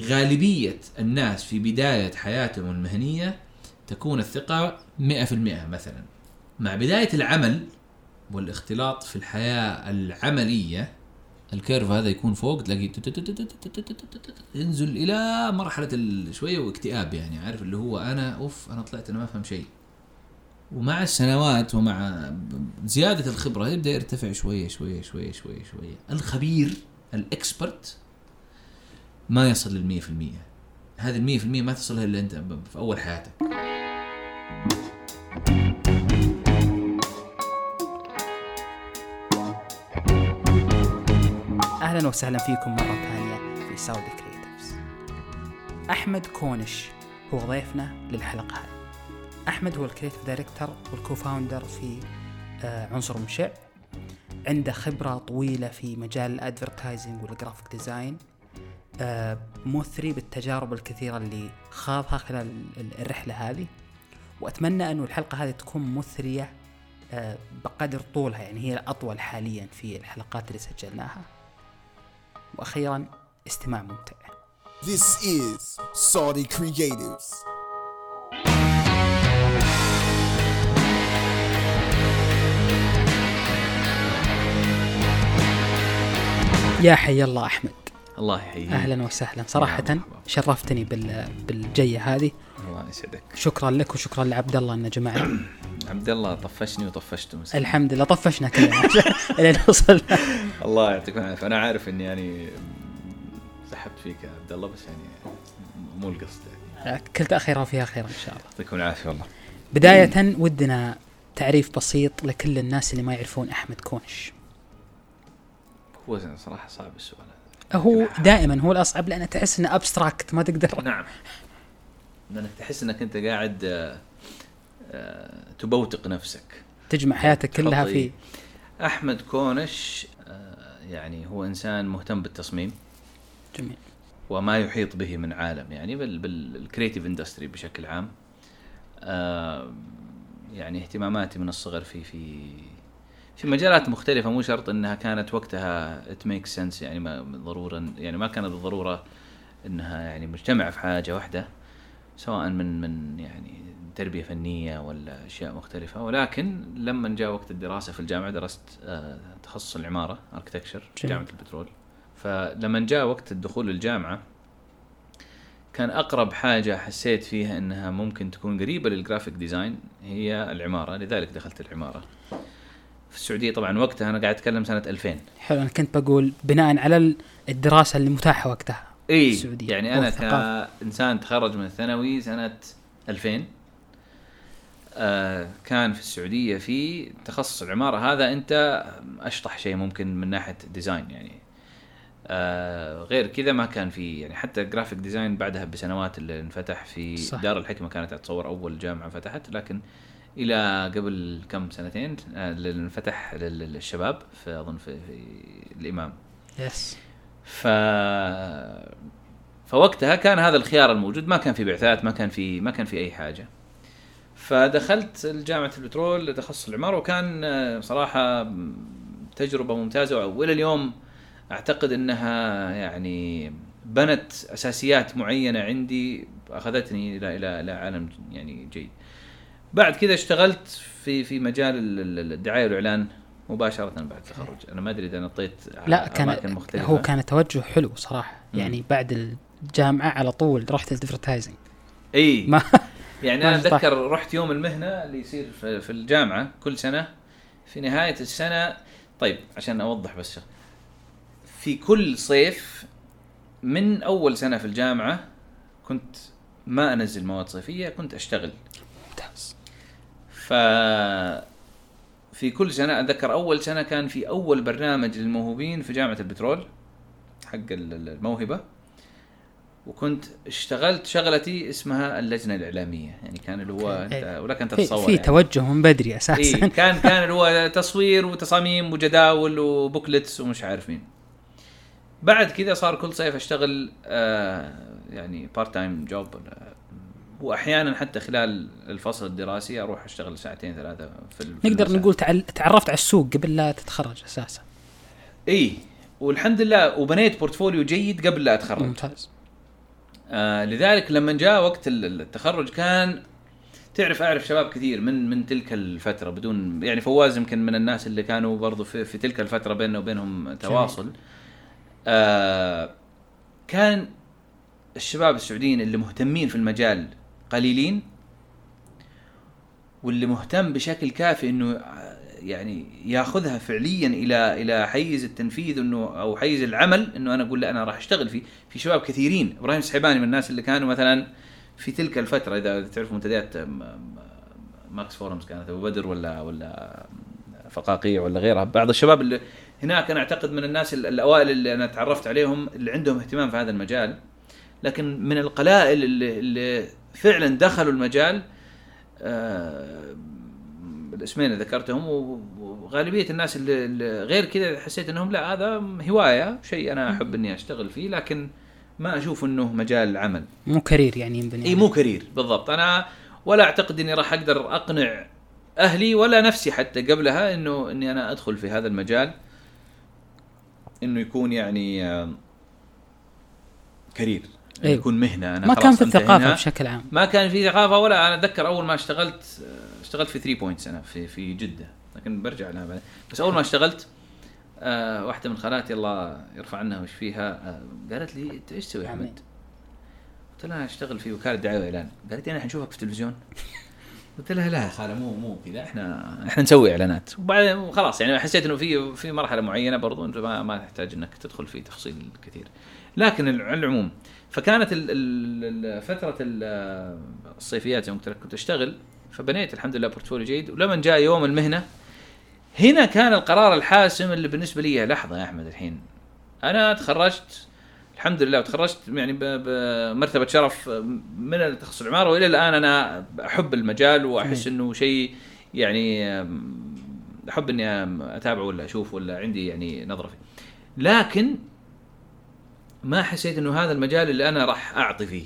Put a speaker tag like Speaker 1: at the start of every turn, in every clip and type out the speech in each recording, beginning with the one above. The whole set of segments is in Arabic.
Speaker 1: غالبية الناس في بداية حياتهم المهنية تكون الثقة 100% مثلا. مع بداية العمل والاختلاط في الحياة العملية الكيرف هذا يكون فوق تلاقي ينزل إلى مرحلة شوية واكتئاب يعني عارف؟ اللي هو أنا أوف أنا طلعت أنا ما أفهم شيء. ومع السنوات ومع زيادة الخبرة يبدأ يرتفع شوية شوية شوية شوية شوية. الخبير ال expert ما يصل لل 100% هذه ال 100% ما تصلها إلا أنت ب- في أول حياتك.
Speaker 2: أهلا وسهلا فيكم مرة ثانية في Saudi Creatives أحمد كونش هو ضيفنا للحلقة هذه. أحمد هو ال creative director وال co-founder في آه، عنصر مشع. عنده خبرة طويلة في مجال ال advertising وال graphic design مثري بالتجارب الكثيرة اللي خاضها خلال ال- الرحلة هذه. وأتمنى انه الحلقة هذه تكون مثرية آه، بقدر طولها يعني هي الأطول حاليا في الحلقات اللي سجلناها. وأخيرا استماع ممتع.
Speaker 3: This is Saudi Creatives.
Speaker 2: يا حي الله أحمد.
Speaker 4: الله يحييك.
Speaker 2: أهلا وسهلا.
Speaker 4: صراحة.
Speaker 2: شرفتني بال بالجية هذه.
Speaker 4: الله يسعدك.
Speaker 2: شكرا لك وشكرا لعبد الله إنه جمعنا
Speaker 4: عبد الله طفشني وطفشته مسكين.
Speaker 2: الحمد لله طفشنا كلنا. الين وصلنا
Speaker 4: الله يعطيك العافية. أنا عارف إني يعني سحبت فيك يا عبد الله بس يعني مو القصد يعني.
Speaker 2: كل تاخير وفيها خير إن شاء الله.
Speaker 4: يعطيكم العافية والله.
Speaker 2: بداية ودنا تعريف بسيط لكل الناس اللي ما يعرفون أحمد كونش.
Speaker 4: هو صراحة صعب السؤال
Speaker 2: هو دائما هو الأصعب لأنه تحس إنه abstract ما تقدر.
Speaker 4: نعم. لأنك تحس إنك أنت قاعد آه، آه، تبوتق نفسك.
Speaker 2: تجمع حياتك كلها في.
Speaker 4: أحمد كونش آه، يعني هو إنسان مهتم بالتصميم.
Speaker 2: جميل.
Speaker 4: وما يحيط به من عالم يعني بال بال creative industry بشكل عام. يعني اهتماماتي من الصغر في في في مجالات مختلفة مو شرط إنها كانت وقتها it makes sense يعني ما ضرورا يعني ما كانت بالضرورة إنها يعني مجتمعة في حاجة واحدة سواء من من يعني تربية فنية ولا أشياء مختلفة. ولكن لما جاء وقت الدراسة في الجامعة درست آه تخصص العمارة architecture في. جامعة البترول. فلما جاء وقت الدخول للجامعة كان أقرب حاجة حسيت فيها إنها ممكن تكون قريبة لل graphic design هي العمارة لذلك دخلت العمارة. في السعودية طبعا وقتها أنا قاعد أتكلم سنة 2000
Speaker 2: حلو أنا كنت بقول بناء على ال- الدراسة اللي متاحة وقتها
Speaker 4: اي
Speaker 2: السعودية
Speaker 4: يعني
Speaker 2: أنا.
Speaker 4: كإنسان تخرج من الثانوي سنة 2000 آه كان في السعودية في تخصص العمارة هذا أنت أشطح شيء ممكن من ناحية design يعني آه غير كذا ما كان في يعني حتى graphic design بعدها بسنوات اللي انفتح في.
Speaker 2: صح.
Speaker 4: دار الحكمة كانت اتصور أول جامعة فتحت لكن إلى قبل كم سنتين آه انفتح لل- للشباب في أظن في, في الإمام.
Speaker 2: يس
Speaker 4: ف فوقتها كان هذا الخيار الموجود ما كان في بعثات ما كان في ما كان في أي حاجة. فدخلت جامعه البترول تخصص العمارة وكان آه، صراحة تجربة ممتازة. والى اليوم أعتقد إنها يعني بنت أساسيات معينة عندي أخذتني إلى إلى إلى عالم يعني جيد. بعد كذا اشتغلت في في مجال ال- ال- الدعاية والإعلان مباشرة بعد التخرج، أنا ما أدري إذا نطيت
Speaker 2: لا كان
Speaker 4: أماكن مختلفة.
Speaker 2: هو كان توجه حلو صراحة.
Speaker 4: مم.
Speaker 2: يعني بعد الجامعة على طول رحت الادفرتايزنج
Speaker 4: إي.
Speaker 2: ما
Speaker 4: يعني
Speaker 2: ما أنا.
Speaker 4: أتذكر رحت يوم المهنة اللي يصير في, في الجامعة كل سنة. في نهاية السنة طيب عشان أوضح بس. في كل صيف من أول سنة في الجامعة كنت ما أنزل مواد صيفية كنت
Speaker 2: أشتغل.
Speaker 4: ف في كل سنة أتذكر أول سنة كان في أول برنامج للموهوبين في جامعة البترول حق ال- ال- الموهبة. وكنت اشتغلت شغلتي اسمها اللجنة الإعلامية. يعني كان اللي هو. أنت ولك انت تتصور
Speaker 2: في
Speaker 4: يعني.
Speaker 2: توجه من بدري أساسا.
Speaker 4: إيه كان كان اللي هو تصوير وتصاميم وجداول وبوكلتس ومش عارف مين. بعد كذا صار كل صيف أشتغل آه يعني part-time job وأحيانا حتى خلال الفصل الدراسي أروح أشتغل ساعتين ثلاثة في
Speaker 2: نقدر. نقول تعل... تعرفت على السوق قبل لا تتخرج أساسا.
Speaker 4: إي والحمد لله وبنيت portfolio جيد قبل لا أتخرج.
Speaker 2: ممتاز.
Speaker 4: آه لذلك لما جاء وقت ال- التخرج كان تعرف أعرف شباب كثير من من تلك الفترة بدون يعني فواز يمكن من الناس اللي كانوا برضو في, في تلك الفترة بيننا وبينهم تواصل. آه كان الشباب السعوديين اللي مهتمين في المجال قليلين. واللي مهتم بشكل كافي إنه يعني ياخذها فعليا إلى إلى حيز التنفيذ إنه أو حيز العمل إنه أنا أقول لا أنا راح أشتغل فيه في شباب كثيرين. إبراهيم السحيباني من الناس اللي كانوا مثلا في تلك الفترة إذا تعرف منتديات ماكس فورمز كانت أبو بدر ولا ولا فقاقيع ولا غيرها. بعض الشباب اللي هناك أنا أعتقد من الناس ال- الأوائل اللي أنا تعرفت عليهم اللي عندهم اهتمام في هذا المجال. لكن من القلائل اللي, اللي فعلا دخلوا المجال آه، الاسمين اللي ذكرتهم وغالبية الناس اللي, غير كذا حسيت إنهم لا هذا هواية شيء أنا أحب إني أشتغل فيه لكن ما أشوف إنه مجال عمل
Speaker 2: مو career يعني ينبني
Speaker 4: إي مو career بالضبط. أنا ولا أعتقد إني راح أقدر أقنع أهلي ولا نفسي حتى قبلها إنه إني أنا أدخل في هذا المجال إنه يكون يعني آم، career.
Speaker 2: أيوة.
Speaker 4: يكون مهنة. أنا
Speaker 2: ما كان في
Speaker 4: الثقافة.
Speaker 2: بشكل عام.
Speaker 4: ما كان في ثقافة ولا. أنا أتذكر أول ما اشتغلت آه، اشتغلت في 3 Points أنا في في جدة. لكن برجع لها بعدين. بس أول ما اشتغلت آه واحدة من خالاتي الله يرفع عنها ويشفيها آه قالت لي أنت إيش تسوي يا. أحمد؟ قلت لها أشتغل في وكالة دعاية وإعلان. قالت لي أنا حنشوفك في التلفزيون. قلت لها لا يا خالة مو مو كذا. إحنا إحنا نسوي إعلانات. وبعدين خلاص يعني حسيت إنه في في مرحلة معينة برضو أنت ما, ما تحتاج إنك تدخل في تفصيل كثير. لكن على العموم فكانت فترة ال- الصيفيات لك كنت أشتغل فبنيت الحمد لله بورتفوليو جيد. ولما جاء يوم المهنة هنا كان القرار الحاسم اللي بالنسبة لي لحظة يا أحمد الحين أنا تخرجت الحمد لله وتخرجت يعني بمرتبه شرف من التخصص العمارة وإلى الآن أنا أحب المجال وأحس إنه شيء يعني أحب إني أتابعه ولا أشوفه ولا عندي يعني نظرة فيه. لكن ما حسيت إنه هذا المجال اللي أنا راح أعطي فيه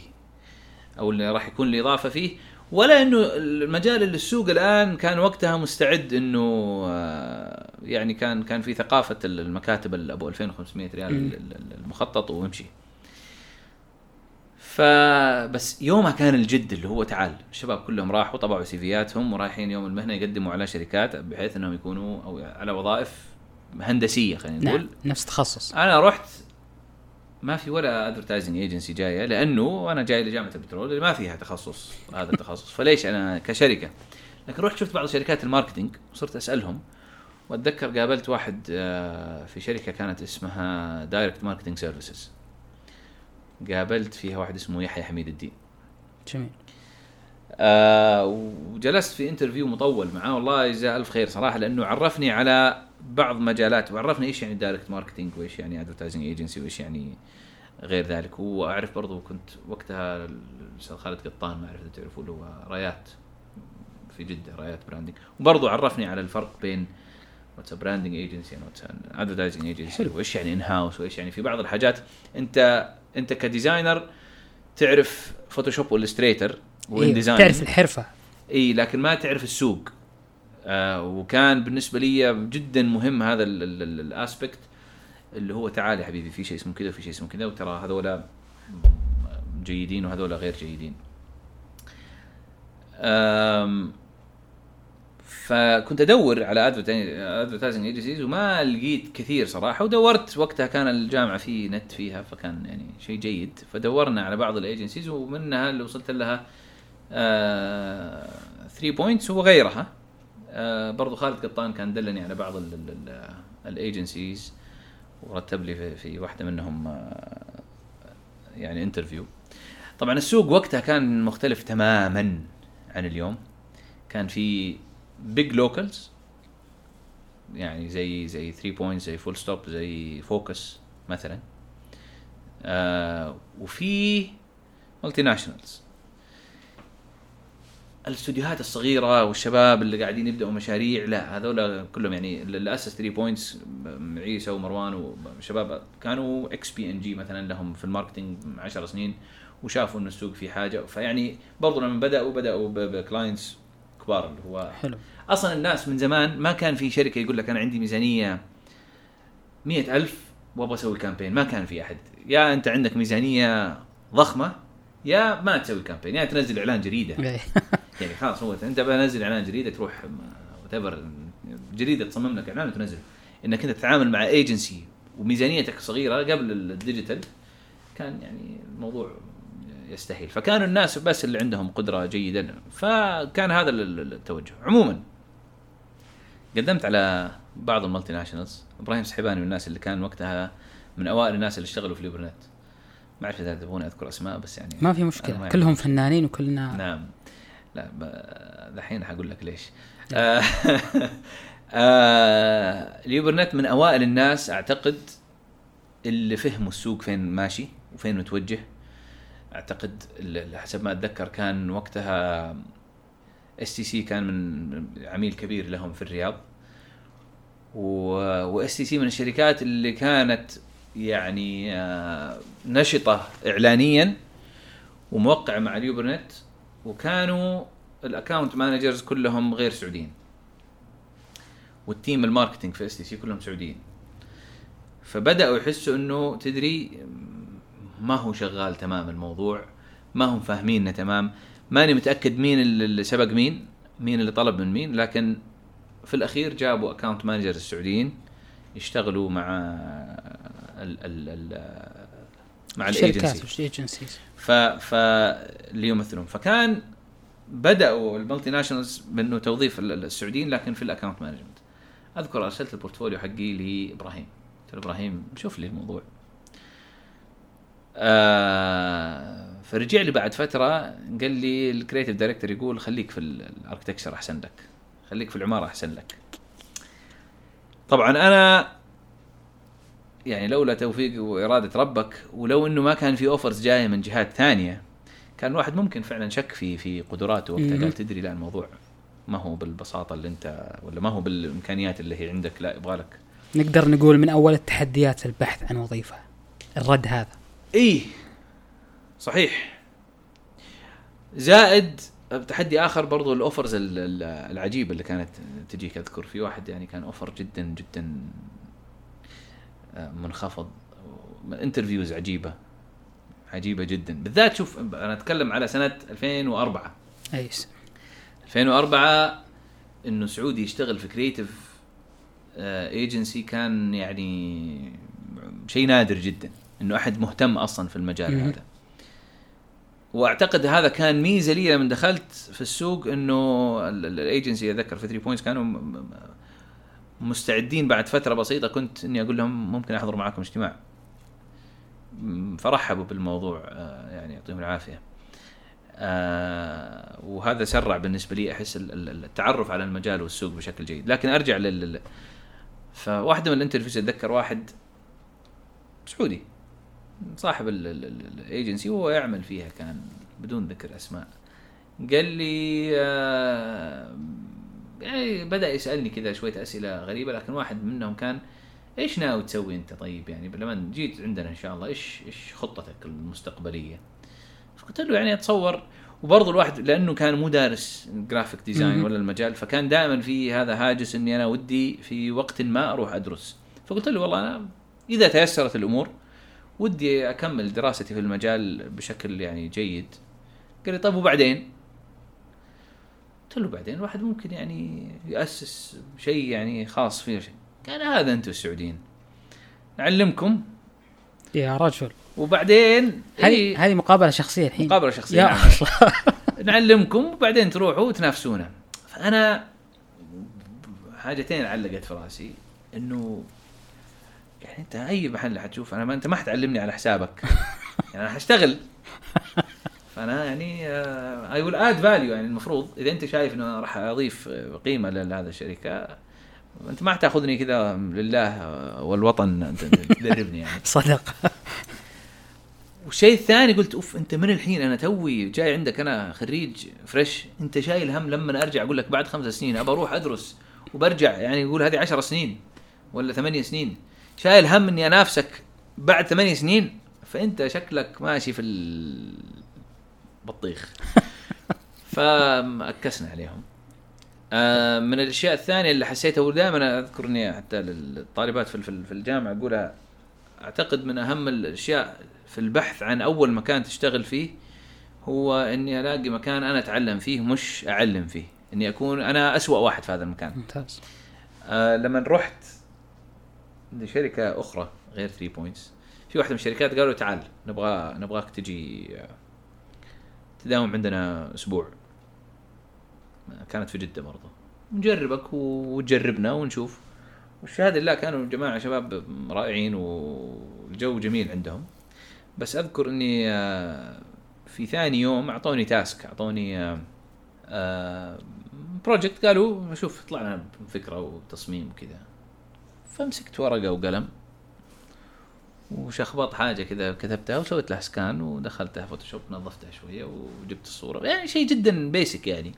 Speaker 4: أو اللي راح يكون لي إضافة فيه ولا إنه المجال اللي السوق الآن كان وقتها مستعد إنه آه، يعني كان كان في ثقافة المكاتب ال- أبو 2500 ريال ال- ال- المخطط وامشي. فبس يومها كان الجد اللي هو تعال الشباب كلهم راحوا طبعوا سيفياتهم ورايحين يوم المهنة يقدموا على شركات بحيث إنهم يكونوا أو على وظائف هندسية خلينا نقول.
Speaker 2: نعم نفس تخصص
Speaker 4: أنا رحت ما في ولا advertising agency جاية لأنه أنا جاي لجامعة البترول اللي ما فيها تخصص هذا التخصص. فليش أنا كشركة؟ لكن رحت شفت بعض شركات ال marketing وصرت أسألهم. وأتذكر قابلت واحد آه، في شركة كانت اسمها Direct Marketing Services قابلت فيها واحد اسمه يحيى حميد الدين.
Speaker 2: جميل.
Speaker 4: آه وجلست في interview مطول معاه. والله يجزاه ألف خير صراحة لأنه عرفني على بعض مجالات وعرفني إيش يعني direct marketing وإيش يعني advertising agency وإيش يعني غير ذلك. وأعرف برضو كنت وقتها الأستاذ خالد قطان ما أعرف إذا تعرفوا له رايات في جدة رايات branding وبرضو عرفني على الفرق بين what's branding agency what's advertising agency وإيش يعني in-house وإيش يعني في بعض الحاجات. أنت أنت ك designer تعرف Photoshop و Illustrator
Speaker 2: و
Speaker 4: InDesign
Speaker 2: تعرف الحرفة.
Speaker 4: اي لكن ما تعرف السوق. آه وكان بالنسبة لي جدا مهم هذا ال aspect اللي هو تعال يا حبيبي في شيء اسمه كذا وفي شيء اسمه كذا وترى هذولا جيدين وهذولا غير جيدين. فكنت أدور على advertising agencies وما لقيت كثير صراحة ودورت وقتها كان الجامعة في نت فيها فكان يعني شيء جيد. فدورنا على بعض ال agencies ومنها اللي وصلت لها 3 Points وغيرها. آه برضو خالد قطان كان دلني على بعض ال agencies ورتب لي في, واحدة منهم آه يعني interview طبعا السوق وقتها كان مختلف تماما عن اليوم. كان في big locals يعني زي زي 3 Points زي Full Stop زي Focus مثلا. آه وفي multinationals الاستوديوهات الصغيرة والشباب اللي قاعدين يبدأوا مشاريع لا هذول كلهم يعني اللي اسس 3 Points عيسى ومروان وشباب. كانوا ex P&G مثلا لهم في ال marketing 10 سنين وشافوا إن السوق في حاجة. فيعني برضو لما بدأوا بدأوا ب clients كبار اللي هو
Speaker 2: حلو.
Speaker 4: أصلا الناس من زمان ما كان في شركة يقول لك أنا عندي ميزانية مئة ألف وأبغى أسوي campaign ما كان في أحد. يا أنت عندك ميزانية ضخمة يا ما تسوي campaign يا تنزل إعلان جريدة.
Speaker 2: إيه.
Speaker 4: يعني خلاص هو انت بنزل اعلان جريده تروح وات جريده تصمم لك اعلان وتنزل. انك انت تتعامل مع ايجنسي وميزانيتك صغيرة قبل ال digital كان يعني الموضوع يستحيل. فكانوا الناس بس اللي عندهم قدرة جيدة. فكان هذا ال- ال- التوجه. عموما قدمت على بعض ال multinationals. إبراهيم سحباني من الناس اللي كان وقتها من أوائل الناس اللي اشتغلوا في Leo Burnett ما أعرف إذا تبغوني أذكر أسماء بس يعني
Speaker 2: ما في
Speaker 4: مشكلة.
Speaker 2: كلهم فنانين وكلنا
Speaker 4: نعم. لا دحين حقول لك ليش. آه، آه، Leo Burnett من أوائل الناس أعتقد اللي فهموا السوق فين ماشي وفين متوجه. أعتقد حسب ما أتذكر كان وقتها STC كان من عميل كبير لهم في الرياض. و STC من الشركات اللي كانت يعني آه، نشطة اعلانيا وموقعه مع Leo Burnett وكانوا ال account managers كلهم غير سعوديين. وال team ال marketing في STC كلهم سعوديين. فبدأوا يحسوا إنه تدري ما هو شغال تمام الموضوع ما هم فاهمينه تمام. ماني متأكد مين اللي سبق مين مين اللي طلب من مين لكن في الأخير جابوا account managers السعوديين يشتغلوا مع ال ال ال مع الايجنسي ف ف اللي يمثلون. فكان بدأوا ال multinationals بأنه توظيف ال- ال- السعوديين لكن في ال account management. أذكر أرسلت ال portfolio حقي لإبراهيم. قلت له إبراهيم شوف لي الموضوع. آه فرجع لي بعد فترة قال لي ال creative director يقول خليك في ال architecture أحسن لك. خليك في العمارة أحسن لك. طبعا أنا يعني لولا توفيق وإرادة ربك ولو إنه ما كان في اوفرز جاية من جهات ثانية كان الواحد ممكن فعلا شك في في قدراته وقتها. قال تدري لا الموضوع ما هو بالبساطة اللي أنت ولا ما هو بالإمكانيات اللي هي عندك لا يبغى لك.
Speaker 2: نقدر نقول من أول التحديات البحث عن وظيفة الرد هذا.
Speaker 4: إيه صحيح. زائد تحدي آخر برضو ال offers ال- ال- العجيبة اللي كانت تجيك أذكر. في واحد يعني كان offer جدا جدا منخفض. interviews عجيبة. عجيبة جدا. بالذات شوف أنا أتكلم على سنة 2004
Speaker 2: اي س-
Speaker 4: 2004 إنه سعودي يشتغل في creative agency كان يعني شيء نادر جدا. إنه أحد مهتم أصلا في المجال. هذا. وأعتقد هذا كان ميزة لي لما دخلت في السوق إنه الايجنسي اتذكر في 3 points كانوا مستعدين بعد فترة بسيطة كنت إني أقول لهم ممكن أحضر معاكم اجتماع. فرحبوا بالموضوع آه، يعني يعطيهم العافية. آه وهذا سرع بالنسبة لي أحس ال- ال- التعرف على المجال والسوق بشكل جيد. لكن أرجع لل لل- فواحدة من ال interviews أتذكر واحد سعودي صاحب الايجنسي وهو يعمل فيها كان بدون ذكر أسماء. قال لي آه يعني بدأ يسألني كذا شوية أسئلة غريبة لكن واحد منهم كان إيش ناوي تسوي أنت طيب يعني لما جيت عندنا إن شاء الله إيش إيش خطتك المستقبلية؟ فقلت له يعني أتصور وبرضه الواحد لأنه كان مو دارس graphic
Speaker 2: design.
Speaker 4: ولا المجال فكان دائما في هذا هاجس إني أنا ودي في وقت ما أروح أدرس فقلت له والله أنا إذا تيسرت الأمور ودي أكمل دراستي في المجال بشكل يعني جيد قال لي طيب وبعدين؟ قلت له بعدين الواحد ممكن يعني يأسس شيء يعني خاص فيه. شيء قال هذا أنتم السعوديين. نعلمكم.
Speaker 2: يا رجل.
Speaker 4: وبعدين
Speaker 2: هذه
Speaker 4: إيه
Speaker 2: هذه مقابلة شخصية الحين.
Speaker 4: مقابلة شخصية
Speaker 2: يا
Speaker 4: نعم. نعلمكم وبعدين تروحوا وتنافسونا. فأنا حاجتين علقت في رأسي. إنه يعني أنت أي محل حتشوف أنا ما أنت ما حتعلمني على حسابك. يعني أنا حاشتغل فأنا يعني I will add value يعني المفروض إذا أنت شايف إنه راح أضيف قيمة لهذا الشركة أنت ما حتاخذني كذا لله والوطن تدربني يعني.
Speaker 2: صدق.
Speaker 4: والشيء الثاني قلت أوف أنت من الحين أنا توي جاي عندك أنا خريج fresh أنت شايل هم لما أرجع أقول لك بعد خمس سنين أبى أروح أدرس وبرجع يعني يقول هذه عشر سنين ولا ثمانية سنين. شايل هم إني أنافسك بعد ثمانية سنين. فأنت شكلك ماشي في البطيخ فأكسنا عليهم. آه، من الأشياء الثانية اللي حسيتها ودائما اذكر اني حتى للطالبات في في- الجامعة أقولها أعتقد من أهم الأشياء في البحث عن أول مكان تشتغل فيه هو إني ألاقي مكان أنا أتعلم فيه مش أعلم فيه. إني أكون أنا أسوأ واحد في هذا المكان.
Speaker 2: ممتاز.
Speaker 4: آه لما رحت لشركه أخرى غير 3 بوينتس في واحدة من الشركات قالوا تعال نبغى نبغاك تجي آه، تداوم عندنا أسبوع. آه، كانت في جدة برضه نجربك وتجربنا ونشوف. والشهادة لله كانوا جماعة شباب رائعين والجو جميل عندهم. بس أذكر إني آه، في ثاني يوم أعطوني task أعطوني آه، آه، project قالوا شوف طلعنا بفكرة وتصميم وكذا. فمسكت ورقة وقلم. وشخبط حاجة كذا كتبتها وسويت لها scan ودخلتها Photoshop نظفتها شوية وجبت الصورة. يعني شيء جدا basic يعني.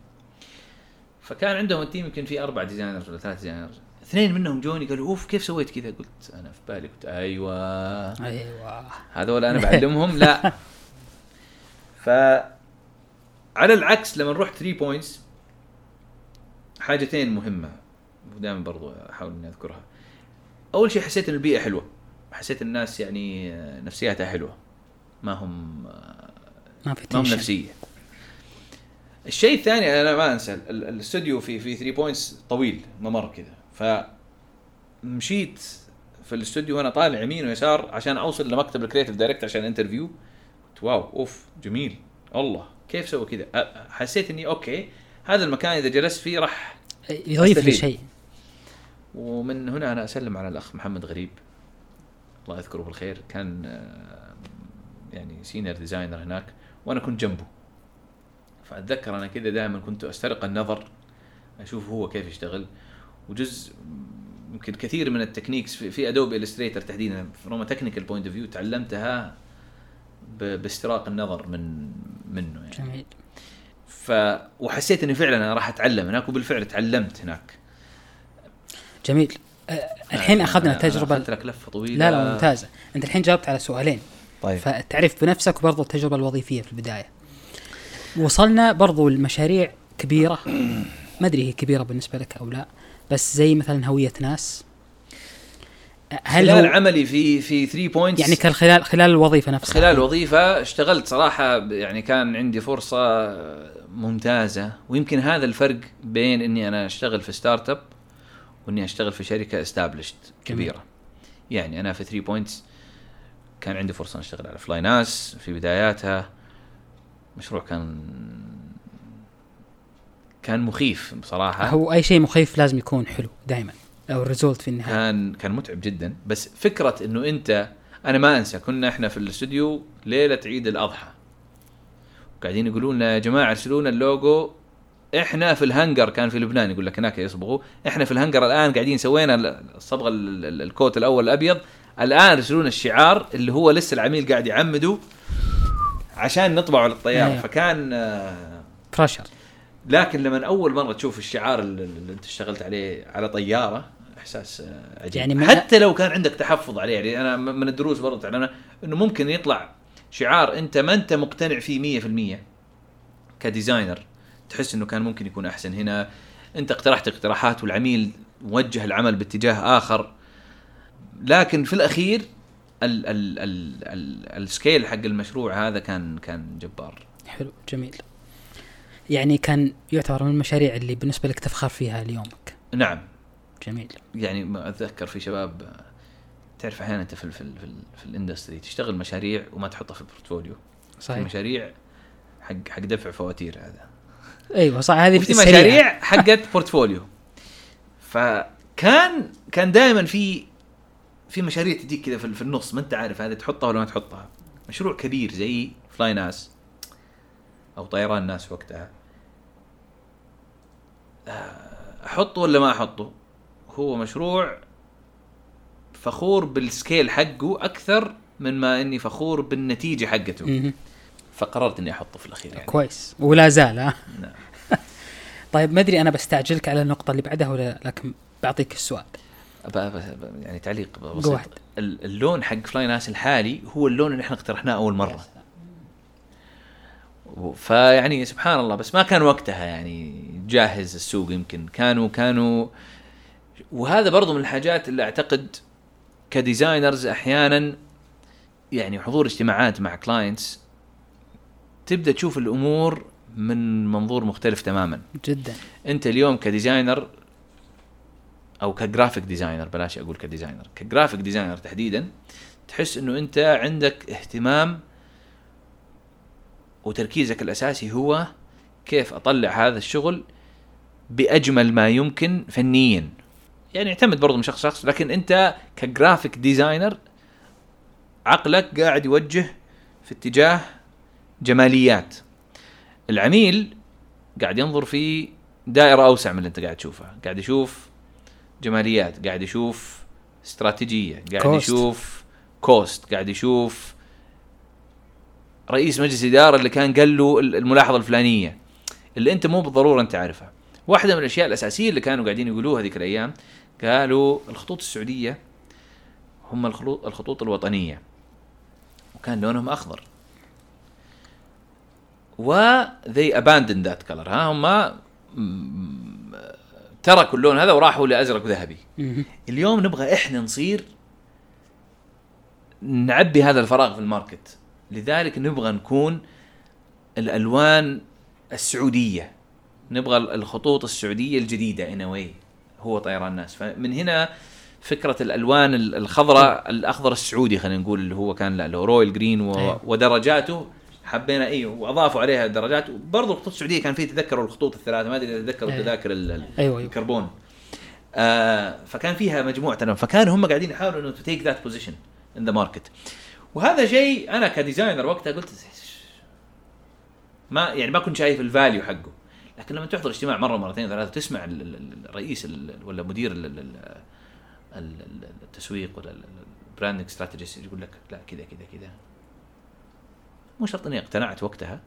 Speaker 4: فكان عندهم ال team يمكن في أربع designers ولا ثلاث designers اثنين منهم جوني قالوا أوف كيف سويت كذا؟ قلت أنا في بالي. قلت أيوه.
Speaker 2: أيوه.
Speaker 4: هذول أنا بعلمهم؟ لا. ف على العكس لما رحت 3 points حاجتين مهمة ودائما برضو أحاول إني أذكرها. أول شيء حسيت إن البيئة حلوة. حسيت الناس يعني نفسياتها حلوة. ما هم
Speaker 2: ما في
Speaker 4: ما هم. نفسية. الشيء الثاني أنا ما أنسى ال- ال- الاستوديو في في 3 points طويل ممر كذا. فمشيت في الاستوديو وأنا طالع يمين ويسار عشان أوصل لمكتب ال creative director عشان interview قلت wow أوف جميل. الله كيف سوى كذا؟ حسيت إني okay هذا المكان إذا جلست فيه راح
Speaker 2: يضيف لي. شيء.
Speaker 4: ومن هنا أنا أسلم على الأخ محمد غريب. الله يذكره بالخير كان آه، يعني senior designer هناك وأنا كنت جنبه. فأتذكر أنا كذا دائما كنت أسترق النظر أشوف هو كيف يشتغل. وجزء يمكن كثير من ال techniques في, في Adobe Illustrator تحديدا from technical point of view تعلمتها باستراق النظر من منه يعني.
Speaker 2: جميل.
Speaker 4: ف وحسيت إني فعلا أنا راح أتعلم هناك وبالفعل تعلمت هناك.
Speaker 2: جميل. الحين أخذنا
Speaker 4: أنا- أنا
Speaker 2: تجربه
Speaker 4: لك لفة طويلة.
Speaker 2: لا لا ممتازة. أنت الحين جاوبت على سؤالين.
Speaker 4: طيب.
Speaker 2: فتعرف بنفسك وبرضو التجربة الوظيفية في البداية. وصلنا برضو المشاريع كبيرة. ما أدري هي كبيرة بالنسبة لك أو لا بس زي مثلا هوية ناس. هل
Speaker 4: خلال
Speaker 2: هو
Speaker 4: عملي في في 3 points
Speaker 2: يعني كان خلال خلال الوظيفة نفسها.
Speaker 4: خلال الوظيفة اشتغلت صراحة يعني كان عندي فرصة ممتازة. ويمكن هذا الفرق بين إني أنا أشتغل في startup وإني أشتغل في شركة
Speaker 2: established.
Speaker 4: كبيرة. يعني أنا في 3 points كان عندي فرصة أشتغل على flynas في بداياتها. مشروع كان كان مخيف بصراحة.
Speaker 2: هو أي شيء مخيف لازم يكون حلو دائما أو ال result في النهاية.
Speaker 4: كان كان متعب جدا. بس فكرة إنه انت أنا ما أنسى كنا إحنا في الاستوديو ليلة عيد الأضحى. قاعدين يقولوا لنا يا جماعة ارسلوا لنا اللوجو إحنا في الهنجر كان في لبنان يقول لك هناك يصبغوا. إحنا في الهنجر الآن قاعدين سوينا الصبغة ال- ال- ال coat الأول الأبيض. الآن ارسلوا لنا الشعار اللي هو لسه العميل قاعد يعمده عشان نطبعه على الطياره
Speaker 2: أيوه.
Speaker 4: فكان آه،
Speaker 2: pressure
Speaker 4: لكن لما أول مرة تشوف الشعار اللي أنت اشتغلت عليه على طيارة إحساس آه، عجيب.
Speaker 2: يعني
Speaker 4: يعني حتى لو كان عندك تحفظ عليه يعني أنا من الدروس برضه تعلمنا إنه ممكن يطلع شعار أنت ما أنت مقتنع فيه 100% ك designer. تحس إنه كان ممكن يكون أحسن. هنا أنت اقترحت اقتراحات والعميل وجه العمل باتجاه آخر. لكن في الأخير ال ال ال ال ال scale حق المشروع هذا كان كان جبار.
Speaker 2: حلو جميل. يعني كان يعتبر من المشاريع اللي بالنسبة لك تفخر فيها ليومك.
Speaker 4: نعم.
Speaker 2: جميل.
Speaker 4: يعني ما أتذكر في شباب تعرف أحيانا أنت في ال في ال في, ال في ال industry تشتغل مشاريع وما تحطها في ال portfolio. في
Speaker 2: صحيح.
Speaker 4: مشاريع حق حق دفع فواتير هذا.
Speaker 2: أيوه صح هذه
Speaker 4: وفي
Speaker 2: السريعة.
Speaker 4: مشاريع حقت portfolio فكان كان دائما في في مشاريع تجيك كذا في, في النص ما أنت عارف هذه تحطها ولا ما تحطها. مشروع كبير زي flynas أو طيران ناس وقتها. آه، أحطه ولا ما أحطه؟ هو مشروع فخور بال scale حقه أكثر من ما إني فخور بالنتيجة حقته. فقررت إني أحطه في الأخير يعني.
Speaker 2: كويس. ولا زال ها؟
Speaker 4: نعم.
Speaker 2: طيب ما أدري أنا بستعجلك على النقطة اللي بعدها ولا لكن بعطيك السؤال.
Speaker 4: يعني تعليق بسيط.
Speaker 2: واحد.
Speaker 4: اللون حق فلاي ناس الحالي هو اللون اللي إحنا اقترحناه أول مرة. فيعني سبحان الله بس ما كان وقتها يعني جاهز السوق يمكن. كانوا كانوا وهذا برضو من الحاجات اللي أعتقد ك designers أحيانا يعني حضور اجتماعات مع clients تبدأ تشوف الأمور من منظور مختلف تماما.
Speaker 2: جدا.
Speaker 4: أنت اليوم ك designer أو ك graphic designer بلاش أقول ك designer ك graphic designer تحديدا تحس إنه أنت عندك اهتمام وتركيزك الأساسي هو كيف أطلع هذا الشغل بأجمل ما يمكن فنيا. يعني يعتمد برضه من شخص شخص لكن أنت ك graphic designer عقلك قاعد يوجه في اتجاه جماليات. العميل قاعد ينظر في دائرة أوسع من اللي أنت قاعد تشوفها. قاعد يشوف جماليات قاعد يشوف استراتيجية قاعد
Speaker 2: Cost.
Speaker 4: يشوف cost قاعد يشوف رئيس مجلس الإدارة اللي كان قال له الملاحظة الفلانية. اللي أنت مو بالضرورة أنت عارفها واحدة من الأشياء الأساسية اللي كانوا قاعدين يقولوها هذيك الأيام قالوا الخطوط السعودية هم الخطوط الوطنية. وكان لونهم أخضر. و they abandoned that color. ها هم تركوا اللون هذا وراحوا لأزرق ذهبي.
Speaker 2: مهم.
Speaker 4: اليوم نبغى إحنا نصير نعبي هذا الفراغ في ال market. لذلك نبغى نكون الألوان السعودية. نبغى الخطوط السعودية الجديدة anyway هو طيران الناس. فمن هنا فكرة الألوان ال- الخضراء الأخضر السعودي خلينا نقول اللي هو كان هو royal
Speaker 2: green.
Speaker 4: ودرجاته حبينا أيوه وأضافوا عليها درجات. برضو الخطوط السعودية كان في تذكروا الخطوط الثلاثة ما أدري إذا تذكروا
Speaker 2: أيوه.
Speaker 4: تذاكر
Speaker 2: أيوه أيوه.
Speaker 4: الكربون. آه فكان فيها مجموعة ألوان فكانوا هم قاعدين يحاولوا إنه take that position in the market وهذا شيء أنا ك designer وقتها قلت ما يعني ما كنت شايف ال value حقه. لكن لما تحضر اجتماع مرة مرتين ثلاثة تسمع ال- ال- ال- الرئيس ال- ولا مدير ال- ال- ال- ال- ال- التسويق ولا ال branding strategist يقول لك لا كذا كذا كذا. مو شرط إني اقتنعت وقتها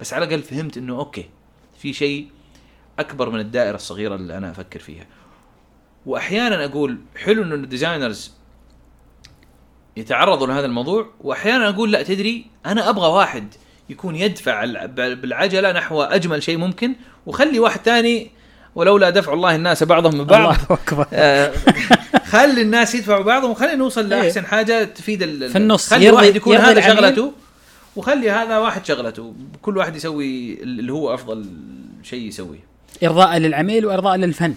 Speaker 4: بس على الأقل فهمت إنه okay في شيء أكبر من الدائرة الصغيرة اللي أنا أفكر فيها. وأحيانا أقول حلو إنه الديزاينرز يتعرضوا لهذا الموضوع وأحيانا أقول لا تدري أنا أبغى واحد يكون يدفع الع- بالعجلة نحو أجمل شيء ممكن وخلي واحد ثاني ولولا دفع الله الناس بعضهم من بعض
Speaker 2: الله أكبر.
Speaker 4: آه، خلي الناس يدفعوا بعضهم وخلينا نوصل لأحسن حاجة تفيد ال-
Speaker 2: في النص.
Speaker 4: خلي
Speaker 2: يرضي-
Speaker 4: واحد يكون هذا. شغلته. وخلي هذا واحد شغلته. كل واحد يسوي اللي هو أفضل شيء يسويه.
Speaker 2: إرضاء للعميل وإرضاء للفن.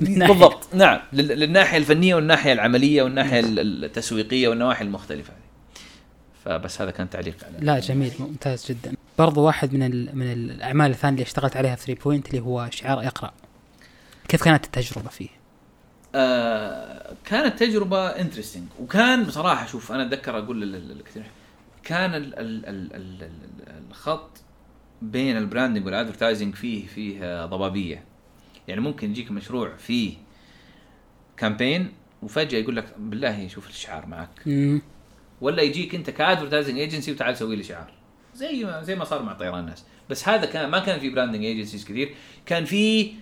Speaker 4: بالضبط. نعم. لل- للناحية الفنية والناحية العملية والناحية ال- التسويقية والنواحي المختلفة هذه. فبس هذا كان تعليق على
Speaker 2: لا جميل. ممتاز جدا. برضو واحد من من الأعمال الثانية اللي اشتغلت عليها في 3 Points اللي هو شعار إقرأ. كيف كانت التجربة فيه؟
Speaker 4: آه كانت تجربة interesting وكان بصراحة شوف أنا أتذكر أقول لل- لل- للكثير. كان ال ال ال ال ال الخط بين ال branding وال advertising فيه فيه ضبابية. يعني ممكن يجيك مشروع فيه campaign وفجأة يقول لك بالله شوف الشعار معك. ولا يجيك انت ك advertising agency وتعال سوي لي شعار. زي ما زي ما صار مع طيران الناس. بس هذا كان ما كان في branding agencies كثير. كان في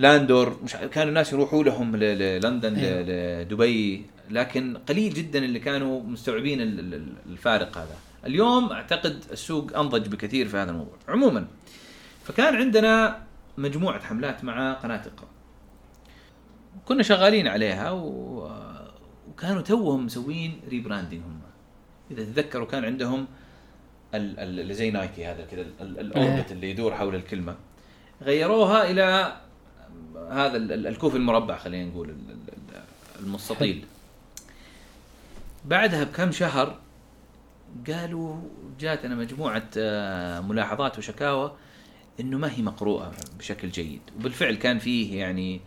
Speaker 4: Landor مش كانوا الناس يروحوا لهم للندن
Speaker 2: أيوه.
Speaker 4: ل- لدبي لكن قليل جدا اللي كانوا مستوعبين ال- ال- ال- الفارق هذا. اليوم أعتقد السوق أنضج بكثير في هذا الموضوع عموما. فكان عندنا مجموعة حملات مع قناة إقرأ. كنا شغالين عليها و... وكانوا توهم مسوين rebranding هم. إذا تتذكروا كان عندهم ال- ال- اللي زي Nike هذا كذا ال- ال- ال orbit اللي يدور حول الكلمة. غيروها إلى هذا ال- ال- الكوف المربع خلينا نقول ال- ال- ال- المستطيل. بعدها بكم شهر قالوا جاتنا مجموعة آه، ملاحظات وشكاوى إنه ما هي مقروءة بشكل جيد. وبالفعل كان فيه يعني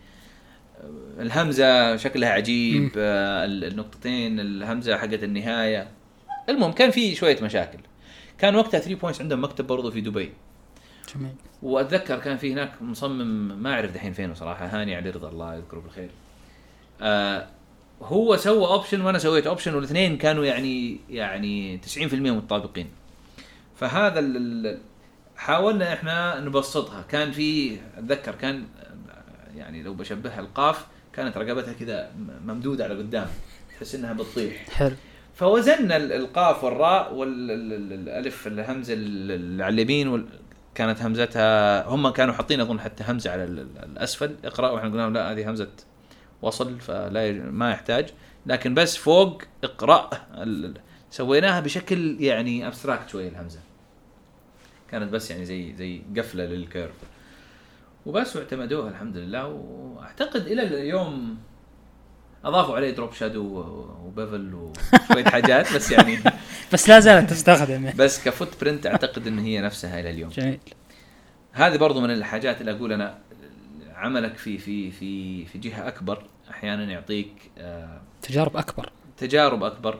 Speaker 4: آه، الهمزة شكلها عجيب آه، ال- النقطتين الهمزة حقت النهاية. المهم كان في شوية مشاكل. كان وقتها 3 بوينتس عندهم مكتب برضه في دبي.
Speaker 2: جميل.
Speaker 4: وأتذكر كان في هناك مصمم ما أعرف دحين فين صراحة هاني علي رضا الله يذكره بالخير. آه هو سوى option وأنا سويت option والاثنين كانوا يعني يعني 90% متطابقين. فهذا ال- حاولنا إحنا نبسطها. كان في أتذكر كان آه، يعني لو بشبهها القاف كانت رقبتها كذا ممدودة على قدام تحس إنها بتطيح
Speaker 2: حلو.
Speaker 4: فوزنا ال- القاف والراء والالف الهمزه ال- اللي على اليمين كانت همزتها هم كانوا حاطين أظن حتى همزة على ال- ال- الأسفل. اقرا وإحنا قلنا لا هذه همزة وصل فلا ما يحتاج. لكن بس فوق اقرأ سويناها بشكل يعني abstract شوية الهمزة. كانت بس يعني زي زي قفلة لل curve. وبس واعتمدوها الحمد لله. وأعتقد إلى اليوم أضافوا عليه drop shadow و bevel وشويه حاجات بس يعني
Speaker 2: بس لا زالت تستخدم
Speaker 4: بس ك footprint أعتقد إن هي نفسها إلى اليوم.
Speaker 2: جميل.
Speaker 4: هذه برضو من الحاجات اللي أقول أنا عملك في في في في جهة أكبر أحيانا يعطيك آه،
Speaker 2: تجارب أكبر.
Speaker 4: تجارب أكبر.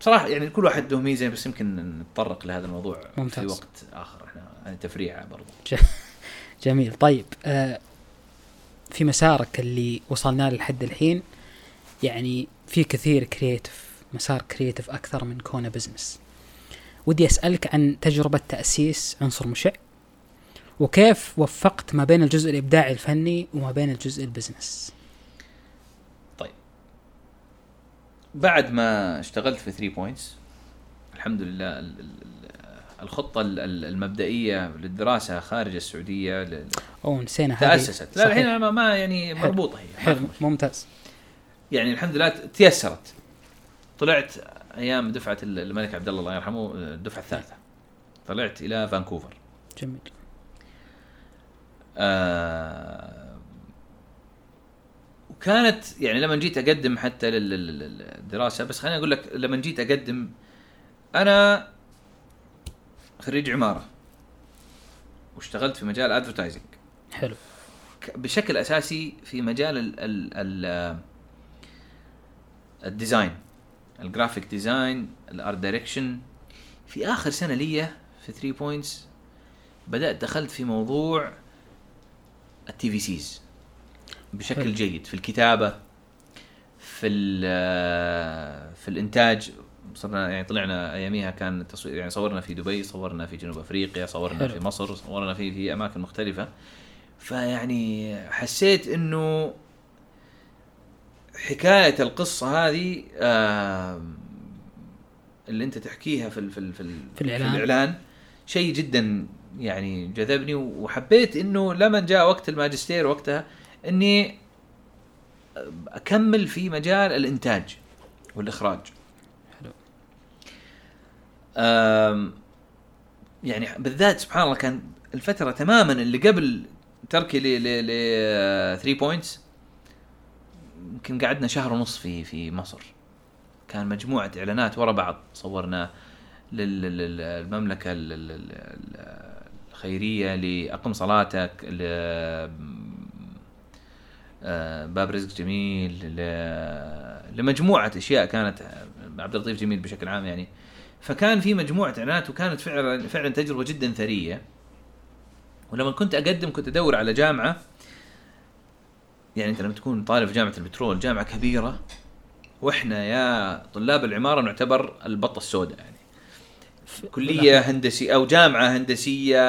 Speaker 4: بصراحه يعني كل واحد له ميزة بس يمكن نتطرق لهذا الموضوع
Speaker 2: ممتاز.
Speaker 4: في وقت آخر. إحنا يعني تفريعة برضو.
Speaker 2: جميل. طيب آه في مسارك اللي وصلنا له لحد الحين يعني في كثير كرييتف مسار كرييتف أكثر من كونه بزنس ودي أسألك عن تجربة تأسيس عنصر مشع وكيف وفقت ما بين الجزء الإبداعي الفني وما بين الجزء ال business
Speaker 4: بعد ما اشتغلت في 3 Points الحمد لله ال- ال- الخطة ال- ال- المبدئية للدراسة خارج السعودية ل-
Speaker 2: أو نسينا هذه.
Speaker 4: تأسست. لا. الحين ما, يعني. مربوطة هي.
Speaker 2: حلو. ممتاز.
Speaker 4: يعني الحمد لله تيسرت. طلعت أيام دفعة ال- الملك عبد الله الله يرحمه الدفعة الثالثة. طلعت إلى فانكوفر.
Speaker 2: جميل.
Speaker 4: آه وكانت يعني لما جيت أقدم حتى لل- لل- لل- للدراسة بس خليني أقول لك لما جيت أقدم أنا خريج عمارة واشتغلت في مجال advertising
Speaker 2: حلو.
Speaker 4: بشكل أساسي في مجال ال ال ال ال design ال graphic design ال art direction في آخر سنة لي في 3 Points بدأت دخلت في موضوع ال TVCs بشكل. جيد في الكتابة في ال- في الإنتاج صرنا يعني طلعنا أياميها كان التصوير يعني صورنا في دبي صورنا في جنوب أفريقيا صورنا
Speaker 2: حلو.
Speaker 4: في مصر صورنا في في أماكن مختلفة فيعني حسيت إنه حكاية القصة هذه آم، اللي أنت تحكيها في ال في ال في, ال
Speaker 2: في الإعلان.
Speaker 4: في الإعلان شيء جدا يعني جذبني وحبيت إنه لما جاء وقت الماجستير وقتها إني أكمل في مجال الإنتاج والإخراج
Speaker 2: حلو.
Speaker 4: يعني بالذات سبحان الله كان الفترة تماما اللي قبل تركي ل ل ل 3 بوينتس يمكن قعدنا شهر ونص في في مصر. كان مجموعة إعلانات ورا بعض صورنا لل- لل- للمملكه ال- ال- ال- الخيرية لأقم صلاتك آه، باب رزق جميل لمجموعة أشياء كانت عبد اللطيف جميل بشكل عام يعني. فكان في مجموعة إعلانات وكانت فعلا فعلا تجربة جدا ثرية. ولما كنت أقدم كنت أدور على جامعة يعني انت لما تكون طالب في جامعة البترول جامعه كبيرة وإحنا يا طلاب العمارة نعتبر البطة السوداء يعني. كلية هندسية أو جامعة هندسية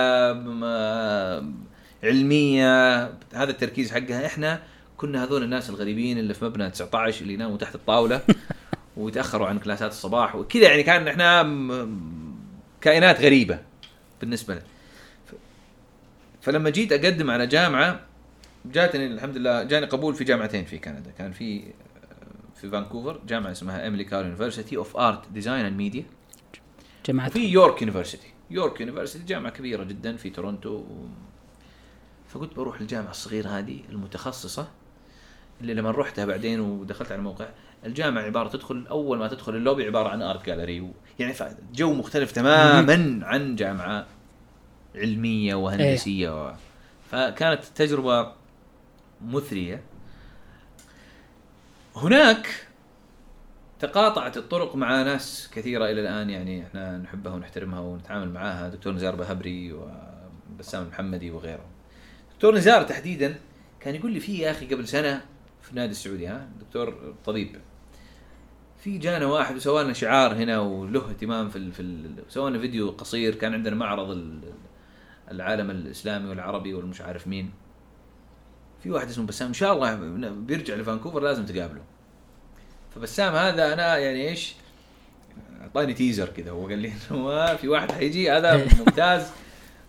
Speaker 4: علمية هذا التركيز حقها. إحنا كنا هذول الناس الغريبين اللي في مبنى 19 اللي يناموا تحت الطاولة ويتأخروا عن كلاسات الصباح وكذا يعني. كان إحنا كائنات غريبة بالنسبة لنا. فلما جيت أقدم على جامعة جاتني الحمد لله جاني قبول في جامعتين في كندا. كان في في فانكوفر جامعة اسمها Emily Carr University of Art Design and Media
Speaker 2: جماعة
Speaker 4: وفي York University York University جامعة كبيرة جدا في تورونتو. و... فكنت بروح الجامعة الصغيرة هذه المتخصصة اللي لما رحتها بعدين ودخلت على الموقع الجامعة عبارة تدخل أول ما تدخل اللوبي عبارة عن ارت جاليري و... يعني جو مختلف تماما عن جامعة علمية وهندسية و... فكانت تجربة مثرية. هناك تقاطعت الطرق مع ناس كثيرة إلى الآن يعني إحنا نحبها ونحترمها ونتعامل معاها. دكتور نزار بهبري وبسام المحمدي وغيرهم. دكتور نزار تحديدا كان يقول لي في يا أخي قبل سنة في النادي السعودي ها دكتور طبيب في جانا واحد وسوى لنا شعار هنا وله اهتمام في في سوى لنا فيديو قصير كان عندنا معرض ال- العالم الإسلامي والعربي والمش عارف مين. في واحد اسمه بسام إن شاء الله بيرجع لفانكوفر لازم تقابله. فبسام هذا أنا يعني إيش أعطاني تيزر كذا هو قال لي إنه في واحد حيجي هذا ممتاز.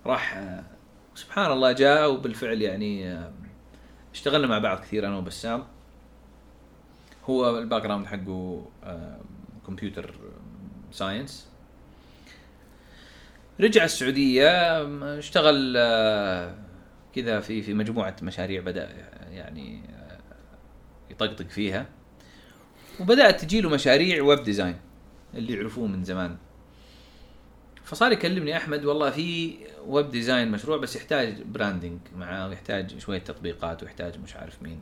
Speaker 4: راح آه، سبحان الله جاء وبالفعل يعني آه، اشتغلنا مع بعض كثير أنا وبسام. هو ال background حقه computer science رجع السعودية اشتغل آه، كذا في في مجموعة مشاريع بدأ يعني يطقطق فيها. وبدأت تجي له مشاريع web design اللي يعرفوه من زمان. فصار يكلمني أحمد والله في web design مشروع بس يحتاج branding معاه ويحتاج شوية تطبيقات ويحتاج مش عارف مين.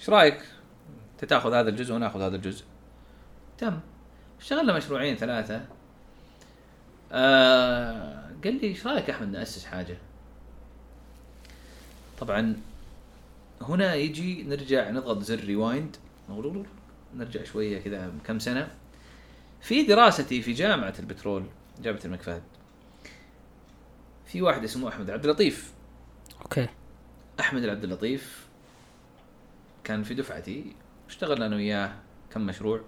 Speaker 4: إيش رأيك؟ أنت تاخذ هذا الجزء وناخذ هذا الجزء. تم. اشتغلنا مشروعين ثلاثة. آه قال لي إيش رأيك أحمد نأسس حاجة؟ طبعا هنا يجي نرجع نضغط زر rewind نرجع شوية كذا كم سنة. في دراستي في جامعة البترول جامعة الملك فهد في واحد اسمه أحمد عبد اللطيف.
Speaker 2: okay.
Speaker 4: أحمد العبد اللطيف كان في دفعتي. اشتغلنا أنا وياه كم مشروع.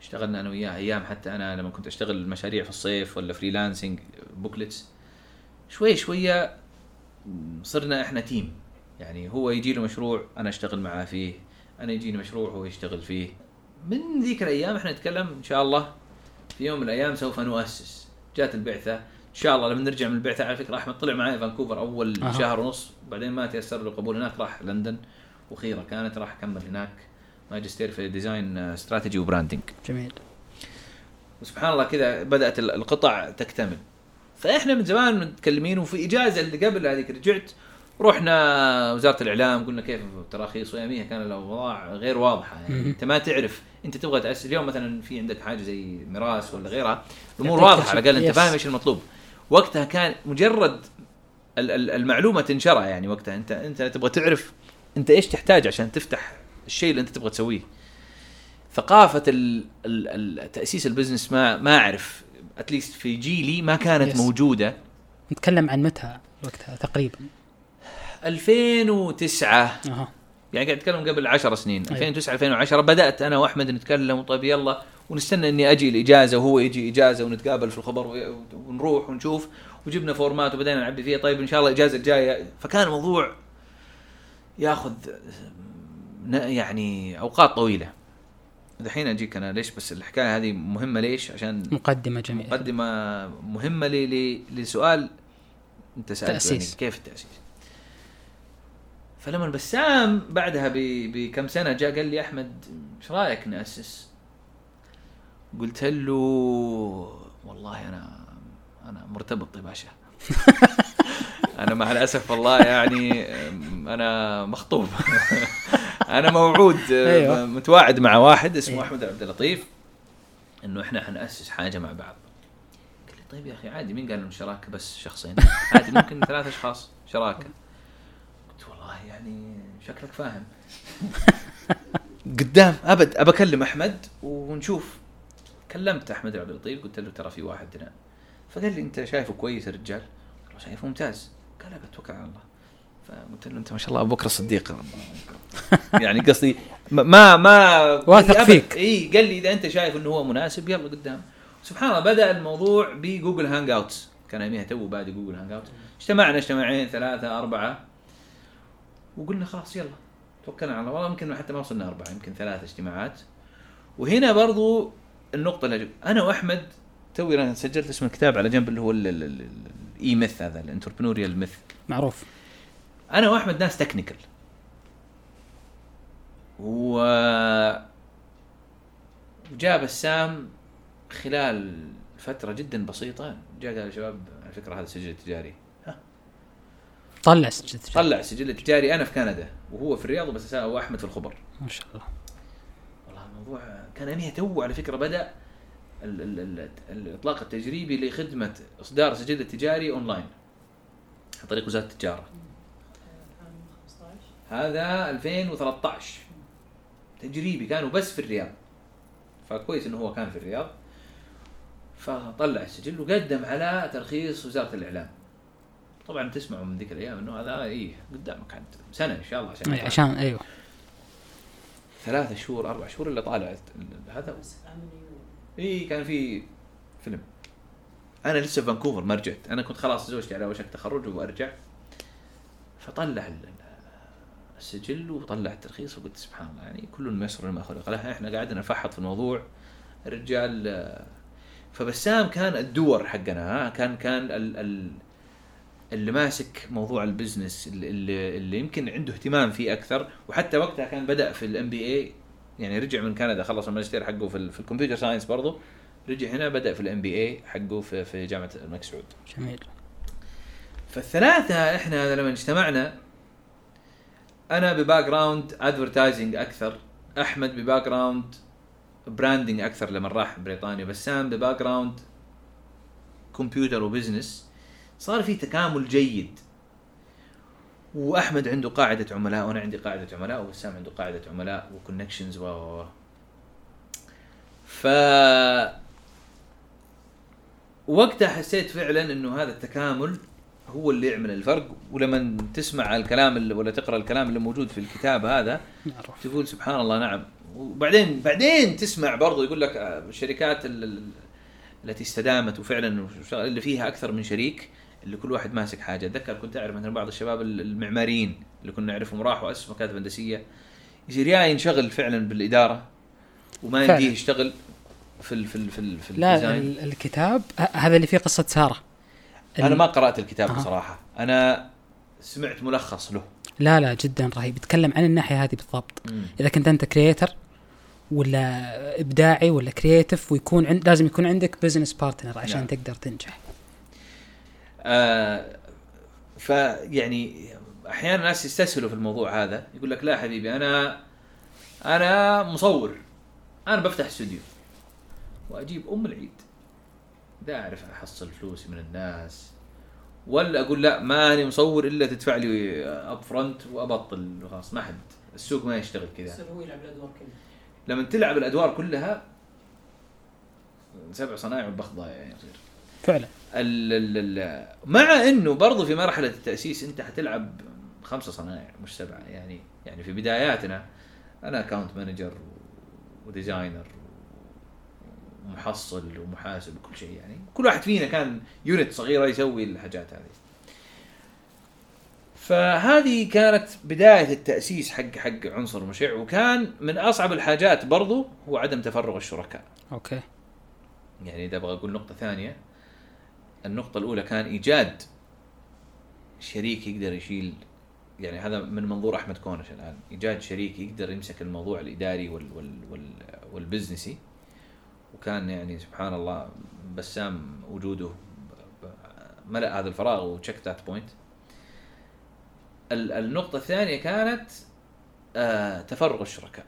Speaker 4: اشتغلنا أنا وياه أيام حتى أنا لما كنت أشتغل مشاريع في الصيف ولا freelancing booklets شوي شوية صرنا إحنا team يعني هو يجي له مشروع أنا أشتغل معاه فيه أنا يجيني مشروع هو يشتغل فيه. من ذيك الأيام إحنا نتكلم إن شاء الله في يوم من الأيام سوف نؤسس. جات البعثة. إن شاء الله لما نرجع من البعثة على فكرة أحمد طلع معي فانكوفر أول
Speaker 2: أها.
Speaker 4: شهر ونص. بعدين ما تيسر له قبول. هناك راح لندن. وخيرة كانت. راح كمل هناك. ماجستير في design strategy و branding
Speaker 2: جميل.
Speaker 4: وسبحان الله كذا بدأت ال- القطع تكتمل. فإحنا من زمان متكلمين وفي إجازة اللي قبل هذيك رجعت رحنا وزارة الإعلام قلنا كيف التراخيص واياميها كان الأوضاع غير واضحة يعني. أنت ما تعرف أنت تبغى تاسس اليوم مثلا في عندك حاجة زي ميراث ولا غيرها
Speaker 2: الأمور
Speaker 4: واضحة على
Speaker 2: الأقل.
Speaker 4: أنت
Speaker 2: يس.
Speaker 4: فاهم إيش المطلوب وقتها كان مجرد ال- ال- المعلومة تنشرها يعني وقتها أنت أنت تبغى تعرف أنت إيش تحتاج عشان تفتح الشيء اللي أنت تبغى تسويه ثقافة تأسيس ال business ما ما أعرف at least في جيلي ما كانت
Speaker 2: Yes.
Speaker 4: موجودة
Speaker 2: نتكلم عن متى وقتها تقريبا
Speaker 4: 2009
Speaker 2: أها.
Speaker 4: يعني قاعد أتكلم قبل 10 سنين.
Speaker 2: أيوة.
Speaker 4: 2009 2010 بدأت أنا وأحمد نتكلم طيب يلا ونستنى إني أجي الإجازة وهو يجي إجازة ونتقابل في الخبر ونروح ونشوف. وجبنا فورمات وبدينا نعبي فيها. طيب إن شاء الله الإجازة الجاية. فكان الموضوع ياخذ يعني أوقات طويلة. دحين أجيك أنا. ليش؟ بس الحكاية هذه مهمة ليش؟ عشان
Speaker 2: مقدمة
Speaker 4: جميلة. مقدمة مهمة لي لسؤال أنت
Speaker 2: سألته.
Speaker 4: يعني. كيف التأسيس؟ فلما بسام بعدها بكم سنة جاء قال لي أحمد إيش رأيك نأسس؟ قلت له والله أنا أنا مرتبط يا باشا أنا مع الأسف والله يعني أنا مخطوب. أنا موعود
Speaker 2: أيوة.
Speaker 4: متواعد مع واحد اسمه
Speaker 2: أيوة.
Speaker 4: أحمد عبد اللطيف إنه إحنا حنأسس حاجة مع بعض. قال لي طيب يا أخي عادي مين قال إنه شراكة بس شخصين؟ عادي ممكن ثلاث أشخاص شراكة. والله يعني شكلك فاهم. قدام أبد أبى أكلم أحمد ونشوف. كلمت أحمد عبد اللطيف قلت له ترى في واحد هنا. فقال لي أنت شايفه كويس الرجال؟ قلت له شايفه ممتاز. قال أبد توكل على الله. فقلت له أنت ما شاء الله أبو بكر الصديق. يعني قصدي ما ما,
Speaker 2: واثق. فيك.
Speaker 4: إي قال لي إذا أنت شايف إنه هو مناسب يلا قدام. سبحان الله بدأ الموضوع ب Google Hangouts كان اياميها توه بادي Google Hangouts اجتمعنا اجتماعين ثلاثة أربعة. وقلنا خلاص يلا توكلنا على الله. والله يمكن حتى ما وصلنا أربعة يمكن ثلاث اجتماعات. وهنا برضو النقطة اللي أنا وأحمد توي أنا سجلت اسم الكتاب على جنب اللي هو ال E-Myth هذا ال entrepreneurial myth
Speaker 2: معروف.
Speaker 4: أنا وأحمد ناس technical و وجاء بسام خلال فترة جدا بسيطة جاء قال يا شباب على فكرة هذا سجل تجاري.
Speaker 2: طلع سجل تجاري.
Speaker 4: طلع سجل تجاري أنا في كندا وهو في الرياض بس هو أحمد في الخبر.
Speaker 2: ما شاء الله.
Speaker 4: والله الموضوع كان اياميها توه على فكرة بدأ ال- ال- ال- الإطلاق التجريبي لخدمة إصدار سجل التجاري أونلاين عن طريق وزارة التجارة. هذا 2013 تجريبي كانوا بس في الرياض. فكويس إنه هو كان في الرياض. فطلع السجل وقدم على ترخيص وزارة الإعلام. طبعا تسمعوا من ذيك الأيام إنه هذا إيه قدامك عاد سنة إن شاء الله عشان
Speaker 2: أي،. عشان إيوه.
Speaker 4: ثلاثة شهور أربع شهور اللي طالع. هذا اي كان في فيلم. أنا لسه في فانكوفر ما رجعت. أنا كنت خلاص زوجتي على وشك تخرج وأرجع. فطلع ال- السجل وطلع الترخيص وقلت سبحان الله يعني كل ميسر لما خلق له إحنا قاعدين نفحط في الموضوع. الرجال فبسام كان الدور حقنا ها كان كان ال ال اللي ماسك موضوع ال business اللي, اللي, اللي يمكن عنده اهتمام فيه أكثر وحتى وقتها كان بدأ في ال MBA يعني رجع من كندا خلص الماجستير حقه في, في ال computer science برضه رجع هنا بدأ في ال MBA حقه في, في جامعة الملك سعود.
Speaker 2: جميل.
Speaker 4: فالثلاثة إحنا لما اجتمعنا أنا ب background advertising أكثر أحمد ب background branding أكثر لما راح بريطانيا بسام ب background computer و business صار في تكامل جيد. وأحمد عنده قاعدة عملاء وأنا عندي قاعدة عملاء وبسام عنده قاعدة عملاء و connections و و و. ف وقتها حسيت فعلا إنه هذا التكامل هو اللي يعمل الفرق. ولما تسمع الكلام اللي ولا تقرأ الكلام اللي موجود في الكتاب هذا تقول سبحان الله نعم. وبعدين بعدين تسمع برضو يقول لك آه، الشركات ال- ال- التي استدامت وفعلا اللي فيها أكثر من شريك اللي كل واحد ماسك حاجة. أتذكر كنت أعرف مثلا بعض الشباب ال- المعماريين اللي كنا نعرفهم راحوا اسسوا مكاتب هندسية. يصير يا ينشغل فعلا بالإدارة وما. يمديه يشتغل في ال في ال في, ال في
Speaker 2: لا ال design. الكتاب هذا اللي فيه قصة سارة.
Speaker 4: أنا ما قرأت الكتاب
Speaker 2: أها.
Speaker 4: بصراحة. أنا سمعت ملخص له.
Speaker 2: لا لا جدا رهيب. يتكلم عن الناحية هذه بالضبط. إذا كنت أنت creator ولا إبداعي ولا creative ويكون عند لازم يكون عندك business partner عشان
Speaker 4: نعم.
Speaker 2: تقدر تنجح.
Speaker 4: آه فيعني أحيانا الناس يستسهلوا في الموضوع هذا. يقول لك لا حبيبي أنا أنا مصور. أنا بفتح استوديو وأجيب أم العيد. لا أعرف أحصل فلوسي من الناس ولا أقول لا ماني مصور إلا تدفع لي up front وأبطل. خلاص ما حد. السوق ما يشتغل كذا.
Speaker 5: يصير هو يلعب الأدوار كلها.
Speaker 4: لما تلعب الأدوار كلها سبع صنايع والبخت ضايع يعني يصير.
Speaker 2: فعلا.
Speaker 4: مع إنه برضو في مرحلة التأسيس أنت حتلعب خمسة صنايع مش سبعة يعني يعني في بداياتنا أنا account manager و designer ومحصل ومحاسب وكل شيء يعني. كل واحد فينا كان unit صغيرة يسوي الحاجات هذه. فهذه كانت بداية التأسيس حق حق عنصر مشع وكان من أصعب الحاجات برضو هو عدم تفرغ الشركاء.
Speaker 2: أوكي.
Speaker 4: يعني إذا أبغى أقول نقطة ثانية النقطة الأولى كان إيجاد شريك يقدر يشيل يعني هذا من منظور أحمد كونش الآن إيجاد شريك يقدر يمسك الموضوع الإداري وال وال وال وال business ي وكان يعني سبحان الله بسام وجوده ملأ هذا الفراغ و check that point النقطة الثانية كانت آه تفرغ الشركاء.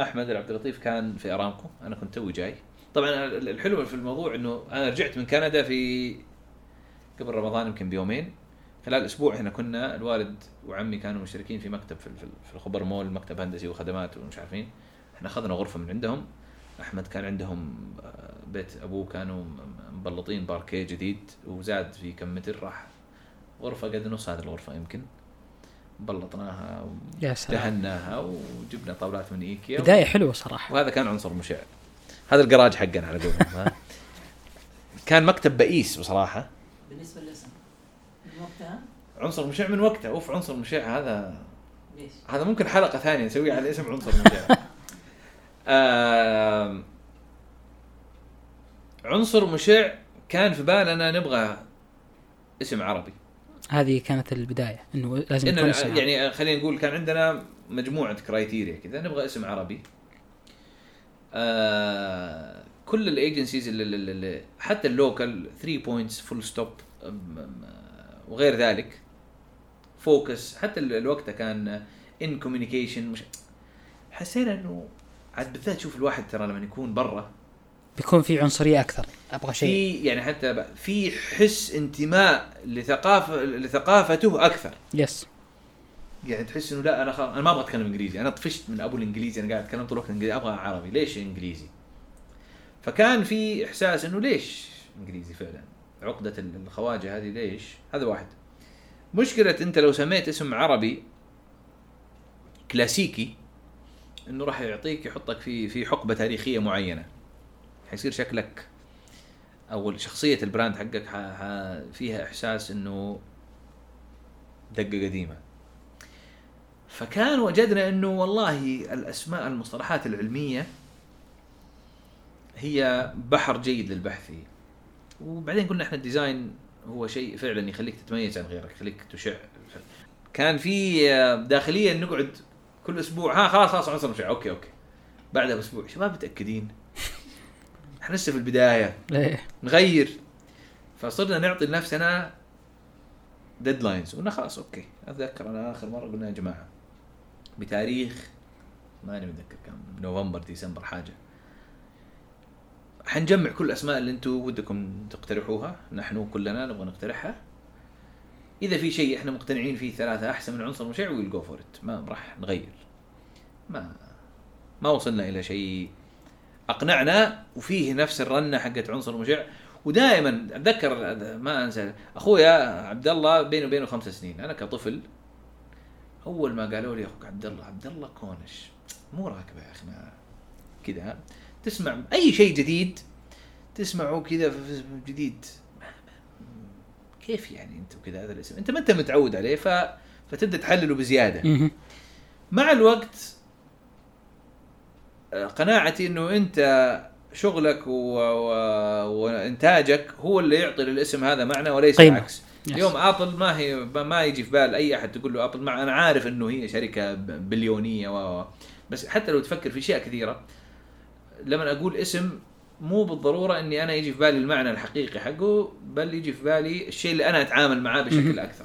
Speaker 4: أحمد العبد اللطيف كان في أرامكو أنا كنت توي جاي. طبعا ال- الحلو في الموضوع إنه أنا رجعت من كندا في قبل رمضان يمكن بيومين. خلال أسبوع هنا كنا الوالد وعمي كانوا مشتركين في مكتب في الخبر مول مكتب هندسي وخدمات ومش عارفين إحنا أخذنا غرفة من عندهم. أحمد كان عندهم آه، بيت أبوه كانوا مبلطين باركيه جديد وزاد في كم متر. راح غرفة قد نص هذه الغرفة يمكن. بلطناها ودهناها وجبنا طاولات من إيكيا.
Speaker 2: بداية حلوة صراحة.
Speaker 4: وهذا كان عنصر مشع. هذا الجراج حقنا على قولهم ها. كان مكتب بئيس بصراحة
Speaker 5: بالنسبة للاسم من وقتها
Speaker 4: عنصر مشع من وقته أوف عنصر مشع هذا
Speaker 5: ليش؟
Speaker 4: هذا ممكن حلقة ثانية نسويها على اسم عنصر مشع آم، عنصر مشع كان في بالنا نبغى اسم عربي
Speaker 2: هذه كانت البداية إنه لازم يكون
Speaker 4: إن
Speaker 2: اسمها.
Speaker 4: يعني خلينا نقول كان عندنا مجموعة criteria كذا نبغى اسم عربي آه كل ال agencies اللي, حتى ال local 3 Points Full Stop وغير ذلك. Focus حتى ال- الوقت كان ان communication مش حسينا إنه عاد بالذات شوف الواحد ترى لما يكون برا.
Speaker 2: بيكون في عنصرية أكثر أبغى شيء.
Speaker 4: في يعني حتى في حس انتماء لثقافه لثقافته أكثر.
Speaker 2: yes
Speaker 4: يعني تحس إنه لا أنا خلاص أنا ما أبغى أتكلم إنجليزي. أنا طفشت من أبو الإنجليزي أنا قاعد أتكلم طول الوقت إنجليزي. أبغى عربي. ليش إنجليزي؟ فكان في إحساس إنه ليش إنجليزي فعلا؟ عقدة الخواجة هذه ليش؟ هذا واحد. مشكلة أنت لو سميت اسم عربي كلاسيكي إنه راح يعطيك يحطك في في حقبة تاريخية معينة. حيصير شكلك أو شخصية البراند حقك ح... ح... فيها إحساس إنه دقة قديمة. فكان وجدنا إنه والله الأسماء المصطلحات العلمية هي بحر جيد للبحث. فيه وبعدين قلنا إحنا ال design هو شيء فعلا يخليك تتميز عن غيرك يخليك تشع. كان في داخليا نقعد كل أسبوع ها خلاص خلاص عنصر مشع. okay okay. بعدها بأسبوع شباب متأكدين؟ إحنا لسه في البداية.
Speaker 2: إيه.
Speaker 4: نغير. فصرنا نعطي لنفسنا deadlines قلنا خلاص okay. أتذكر أنا آخر مرة قلنا يا جماعة بتاريخ ماني متذكر كم نوفمبر ديسمبر حاجة. حنجمع كل الأسماء اللي أنتم ودكم تقترحوها نحن كلنا نبغى نقترحها. إذا في شيء إحنا مقتنعين فيه ثلاثة أحسن من عنصر مشع ويل جو ما راح نغير. ما ما وصلنا إلى شيء. أقنعنا وفيه نفس الرنة حقت عنصر مشع ودائما أتذكر ما أنسى. أخويا عبد الله بيني وبينه خمس سنين. أنا كطفل أول ما قالوا لي أخوك عبد الله عبد الله كونش. مو راكبة يا أخي كذا تسمع أي شيء جديد تسمعه كذا جديد. كيف يعني انت وكذا هذا الاسم. أنت ما أنت متعود عليه ف فتبدأ تحلله
Speaker 2: بزيادة.
Speaker 4: مع الوقت آه، قناعتي إنه أنت شغلك و... و... وإنتاجك هو اللي يعطي للاسم هذا معنى وليس
Speaker 2: قيمة.
Speaker 4: العكس.
Speaker 2: yes.
Speaker 4: اليوم Apple ما هي ما يجي في بال أي أحد تقول له Apple مع أنا عارف إنه هي شركة بليونية و... بس حتى لو تفكر في أشياء كثيرة لما أقول اسم مو بالضرورة إني أنا يجي في بالي المعنى الحقيقي حقه بل يجي في بالي الشيء اللي أنا أتعامل معاه بشكل أكثر.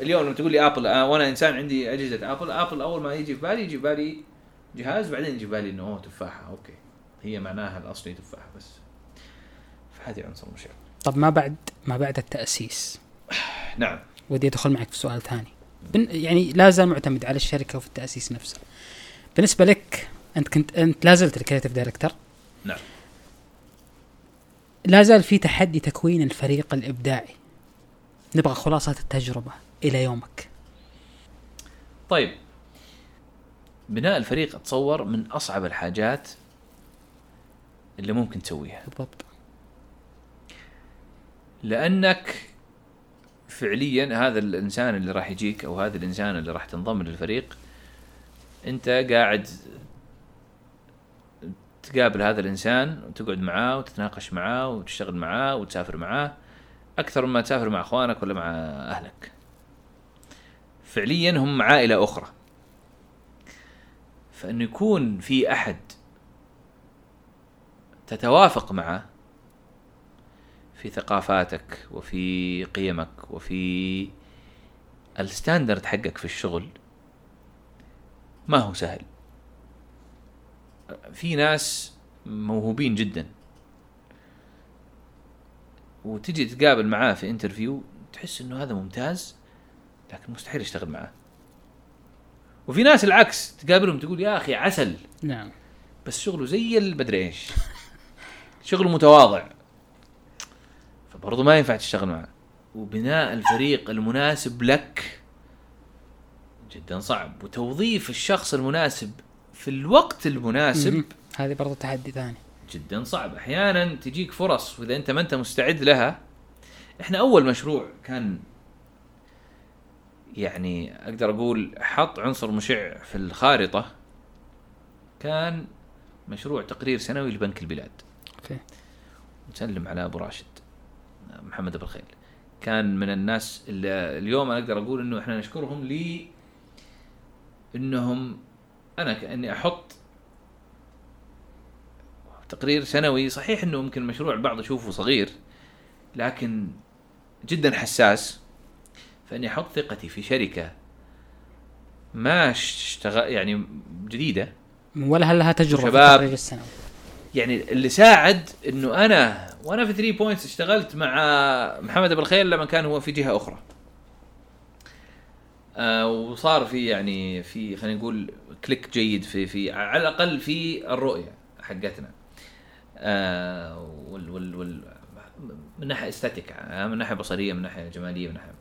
Speaker 4: اليوم لما تقول لي Apple آه وأنا إنسان عندي أجهزة Apple Apple أول ما يجي في بالي يجي في بالي جهاز بعدين يجي في بالي إنه أوه تفاحة okay. هي معناها الأصلي تفاحة بس. فهذه عنصر مشع
Speaker 2: طب ما بعد ما بعد التأسيس.
Speaker 4: نعم.
Speaker 2: ودي أدخل معك في سؤال ثاني. بن يعني لا زال معتمد على الشركة وفي التأسيس نفسه. بالنسبة لك أنت كنت أنت لا زلت ال creative director
Speaker 4: نعم.
Speaker 2: لا زال في تحدي تكوين الفريق الإبداعي. نبغى خلاصة التجربة إلى يومك.
Speaker 4: طيب. بناء الفريق أتصور من أصعب الحاجات اللي ممكن تسويها.
Speaker 2: بالضبط.
Speaker 4: لأنك فعليا هذا الإنسان اللي راح يجيك أو هذا الإنسان اللي راح تنضم للفريق أنت قاعد تقابل هذا الإنسان وتقعد معاه وتتناقش معاه وتشتغل معاه وتسافر معاه أكثر مما تسافر مع أخوانك ولا مع أهلك. فعليا هم عائلة أخرى. فانه يكون في أحد تتوافق معه في ثقافاتك وفي قيمك وفي الستاندرد حقك في الشغل ما هو سهل. في ناس موهوبين جدا. وتجي تتقابل معاه في interview تحس إنه هذا ممتاز لكن مستحيل اشتغل معاه. وفي ناس العكس تقابلهم تقول يا أخي عسل.
Speaker 2: نعم.
Speaker 4: بس شغله زي المدري إيش شغله متواضع. فبرضه ما ينفع تشتغل معه. وبناء الفريق المناسب لك جدا صعب. وتوظيف الشخص المناسب في الوقت المناسب.
Speaker 2: هذه برضو تحدي ثاني.
Speaker 4: جدا صعب. أحيانا تجيك فرص وإذا أنت ما أنت مستعد لها إحنا أول مشروع كان يعني أقدر أقول حط عنصر مشع في الخارطة كان مشروع تقرير سنوي لبنك البلاد.
Speaker 2: أوكي.
Speaker 4: نسلم على أبو راشد. محمد أبو الخيل. كان من الناس اللي اليوم أنا أقدر أقول إنه إحنا نشكرهم لي إنهم أنا كأني أحط تقرير سنوي. صحيح إنه ممكن مشروع البعض يشوفه صغير لكن جدا حساس. فإني أحط ثقتي في شركة ما اشتغل يعني جديدة.
Speaker 2: ولا هل لها تجربة في
Speaker 4: شباب.
Speaker 2: التقرير السنوي؟
Speaker 4: يعني اللي ساعد إنه أنا وأنا في 3 Points اشتغلت مع محمد أبو الخيل لما كان هو في جهة أخرى. آه وصار في يعني في خلينا نقول click جيد في في على الأقل في الرؤية حقتنا. آه وال وال وال من ناحية استاتيك آه من ناحية بصرية من ناحية جمالية من ناحية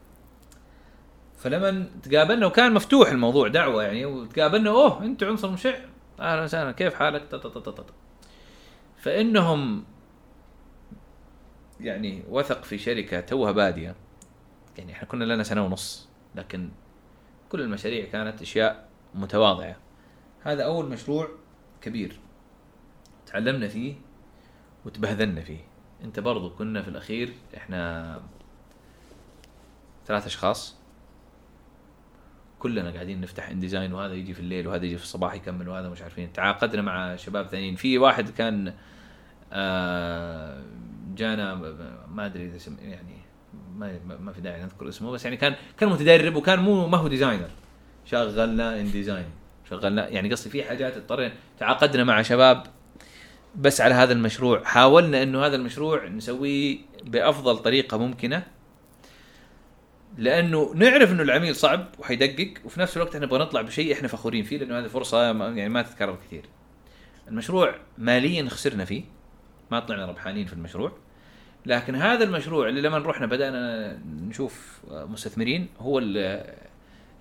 Speaker 4: فلما تقابلنا وكان مفتوح الموضوع دعوة يعني وتقابلنا أوه أنت عنصر مشع أهلا وسهلا كيف حالك؟ تا. فإنهم يعني وثق في شركة توها بادية. يعني إحنا كنا لنا سنة ونص لكن كل المشاريع كانت أشياء متواضعة. هذا أول مشروع كبير تعلمنا فيه وتبهذلنا فيه. أنت برضو كنا في الأخير إحنا ثلاث أشخاص. كلنا قاعدين نفتح InDesign وهذا يجي في الليل وهذا يجي في الصباح يكمل وهذا مش عارفين. تعاقدنا مع شباب ثانيين. في واحد كان آه جانا ما أدري إذا يعني ما ما في داعي نذكر اسمه بس يعني كان كان متدرب وكان مو ما هو designer شغلنا ان ديزاين شغلنا يعني قصدي في حاجات اضطرينا. تعاقدنا مع شباب بس على هذا المشروع. حاولنا إنه هذا المشروع نسويه بأفضل طريقة ممكنة. لأنه نعرف إنه العميل صعب وحيدقق وفي نفس الوقت إحنا نبغى نطلع بشيء إحنا فخورين فيه لأنه هذه فرصة يعني ما تتكرر كثير. المشروع ماليا خسرنا فيه ما طلعنا ربحانين في المشروع لكن هذا المشروع اللي لما رحنا بدأنا نشوف مستثمرين هو اللي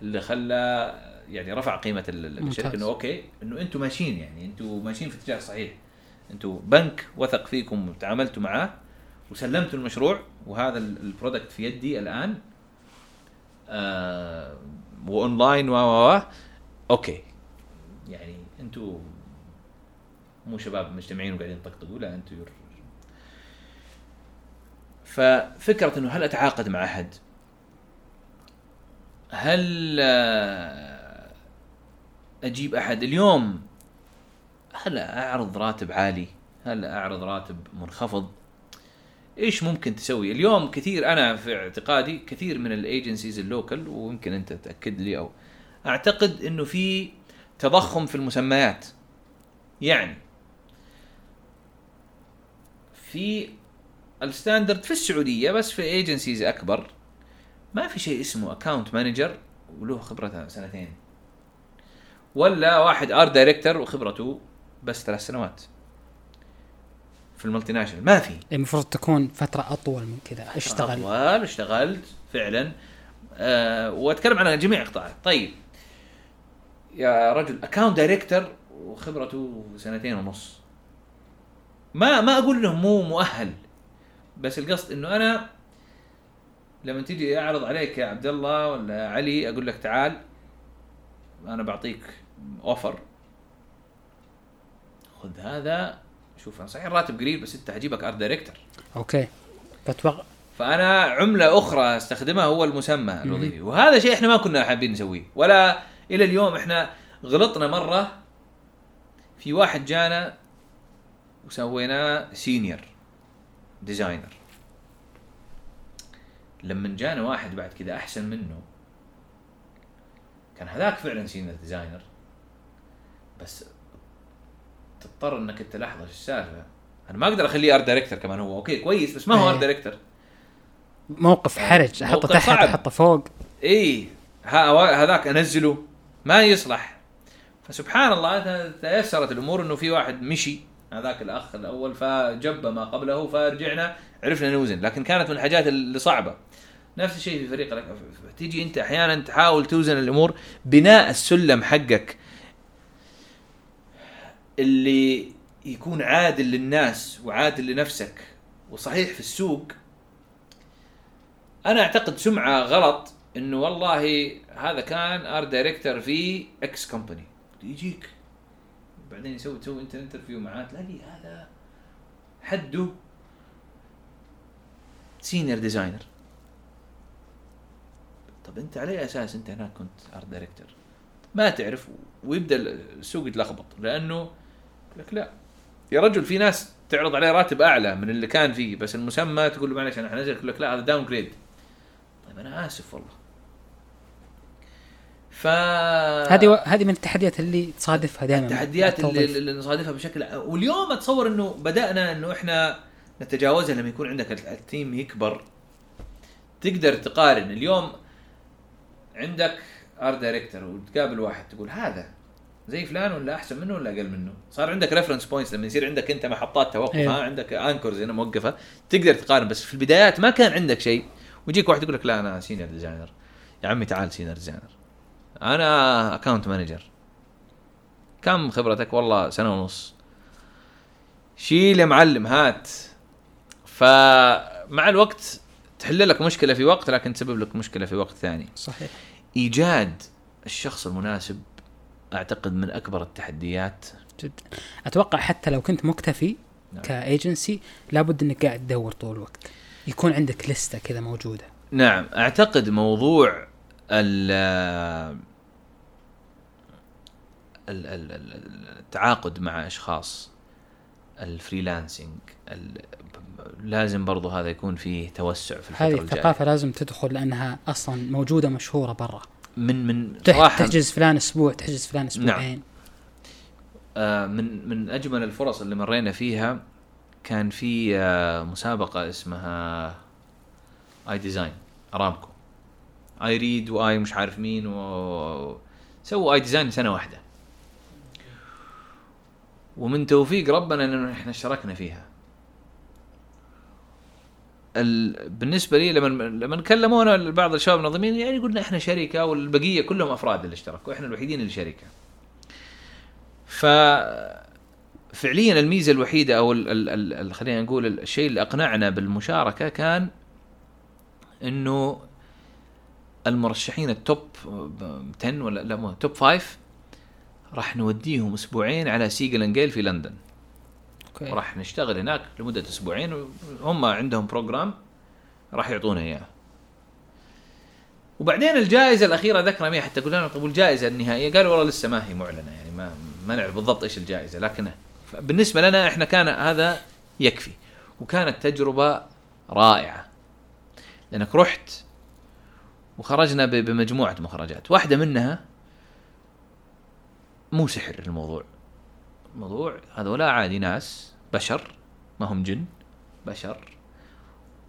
Speaker 4: اللي خلى يعني رفع قيمة ال- ال-
Speaker 2: الشركة.
Speaker 4: إنه okay إنه أنتم ماشيين يعني أنتم ماشيين في اتجاه صحيح أنتم بنك وثق فيكم وتعاملتوا معاه وسلمتوا المشروع وهذا ال- ال product في يدي الآن وأونلاين و و okay يعني أنتم مو شباب مجتمعين وقاعدين يطقطقوا لا أنتم you're ففكرة إنه هل أتعاقد مع أحد؟ هل آه، أجيب أحد اليوم هل أعرض راتب عالي؟ هل أعرض راتب منخفض؟ إيش ممكن تسوي؟ اليوم كثير أنا في اعتقادي كثير من الأيجنسيز اللوكل ويمكن أنت تأكد لي أو أعتقد إنه في تضخم في المسميات. يعني في ال standard في السعودية بس في agencies أكبر ما في شيء اسمه account manager وله خبره سنتين ولا واحد art director وخبرته بس ثلاث سنوات في ال multinational. ما في.
Speaker 2: المفروض تكون فترة أطول من كذا. اشتغل
Speaker 4: أطول اشتغلت فعلا. أه وأتكلم عن جميع القطاعات طيب. يا رجل account director وخبرته سنتين ونص. ما ما أقول إنه مو مؤهل بس القصد إنه أنا لما تيجي أعرض عليك يا عبد الله ولا علي أقول لك تعال أنا بعطيك offer خذ هذا شوف أنا صحيح الراتب قليل بس انت هجيبك art director
Speaker 2: okay. فتوقع
Speaker 4: فأنا عملة أخرى أستخدمها هو المسمى الوظيفي. وهذا شيء إحنا ما كنا حابين نسويه. ولا إلى اليوم إحنا غلطنا مرة في واحد جانا وسويناه senior designer لما جانا واحد بعد كذا أحسن منه كان هذاك فعلا senior designer بس تضطر انك انت لحظة إيش السالفة؟ أنا ما أقدر أخليه art director كمان هو okay كويس بس ما هو. art director
Speaker 2: موقف حرج
Speaker 4: أحطه
Speaker 2: تحت. أحطه فوق
Speaker 4: اي هذاك أنزله ما يصلح فسبحان الله تيسرت الأمور إنه في واحد مشي هذاك الأخ الأول فجب ما قبله فرجعنا عرفنا نوزن لكن كانت من الحاجات اللي صعبة نفس الشيء في فريق تيجي أنت أحيانا تحاول توزن الأمور بناء السلم حقك اللي يكون عادل للناس وعادل لنفسك وصحيح في السوق أنا أعتقد سمعة غلط إنه والله هذا كان art director في X company يجيك. بعدين يسوي تسوي انت interview معاه تلاقي هذا حده senior designer طب أنت على أي أساس أنت هناك كنت art director ما تعرف ويبدأ السوق يتلخبط لأنه لك لا. يا رجل في ناس تعرض عليه راتب أعلى من اللي كان فيه بس المسمى تقول له معلش أنا حنزل يقول لك لا هذا downgrade طيب أنا آسف والله. ف
Speaker 2: هذه و... هذه من التحديات اللي تصادفها دائما.
Speaker 4: التحديات اللي, اللي نصادفها بشكل واليوم أتصور إنه بدأنا إنه إحنا نتجاوزها لما يكون عندك ال team يكبر. تقدر تقارن اليوم عندك art director وتقابل واحد تقول هذا زي فلان ولا أحسن منه ولا أقل منه؟ صار عندك reference points لما يصير عندك أنت محطات توقف
Speaker 2: أيوه.
Speaker 4: ها عندك anchors هنا موقفة تقدر تقارن بس في البدايات ما كان عندك شيء. ويجيك واحد يقول لك لا أنا senior designer يا عمي تعال senior designer أنا account manager كم خبرتك؟ والله سنة ونص. شيل يا معلم هات. فمع الوقت تحل لك مشكلة في وقت لكن تسبب لك مشكلة في وقت ثاني.
Speaker 2: صحيح.
Speaker 4: إيجاد الشخص المناسب أعتقد من أكبر التحديات.
Speaker 2: جدا أتوقع حتى لو كنت مكتفي
Speaker 4: نعم.
Speaker 2: كأيجنسي لابد إنك قاعد تدور طول الوقت. يكون عندك لستة كذا موجودة.
Speaker 4: نعم. أعتقد موضوع ال ال- ال- ال- التعاقد مع أشخاص ال freelancing ال- لازم برضو هذا يكون فيه توسع في الفترة
Speaker 2: هذه
Speaker 4: الجاية.
Speaker 2: الثقافة لازم تدخل لأنها أصلا موجودة مشهورة برا.
Speaker 4: من من صراحة
Speaker 2: تحجز فلان أسبوع تحجز فلان أسبوعين.
Speaker 4: آه، من من أجمل الفرص اللي مرينا فيها كان في آه، مسابقة اسمها iDesign أرامكو. iRead و i مش عارف مين و سووا iDesign سنة واحدة. ومن توفيق ربنا إنه إحنا اشتركنا فيها. ال... بالنسبة لي لما لما كلمونا بعض الشباب المنظمين يعني قلنا إحنا شركة والبقية كلهم أفراد اللي اشتركوا إحنا الوحيدين اللي شركة. ف فعليا الميزة الوحيدة أو ال ال ال خلينا نقول الشيء اللي أقنعنا بالمشاركة كان إنه المرشحين التوب 10 ولا لا مو top 5 راح نوديهم أسبوعين على Siegel+Gale في لندن.
Speaker 2: okay.
Speaker 4: وراح نشتغل هناك لمدة أسبوعين هم عندهم program راح يعطونا إياه. وبعدين الجائزة الأخيرة ذكرنا فيها حتى قلنا طب والجائزة النهائية؟ قالوا والله لسه ما هي معلنة يعني ما ما نعرف بالضبط إيش الجائزة لكن بالنسبة لنا إحنا كان هذا يكفي وكانت تجربة رائعة. لأنك رحت وخرجنا بمجموعة مخرجات واحدة منها مو سحر الموضوع. موضوع هذولا عادي ناس بشر ما هم جن بشر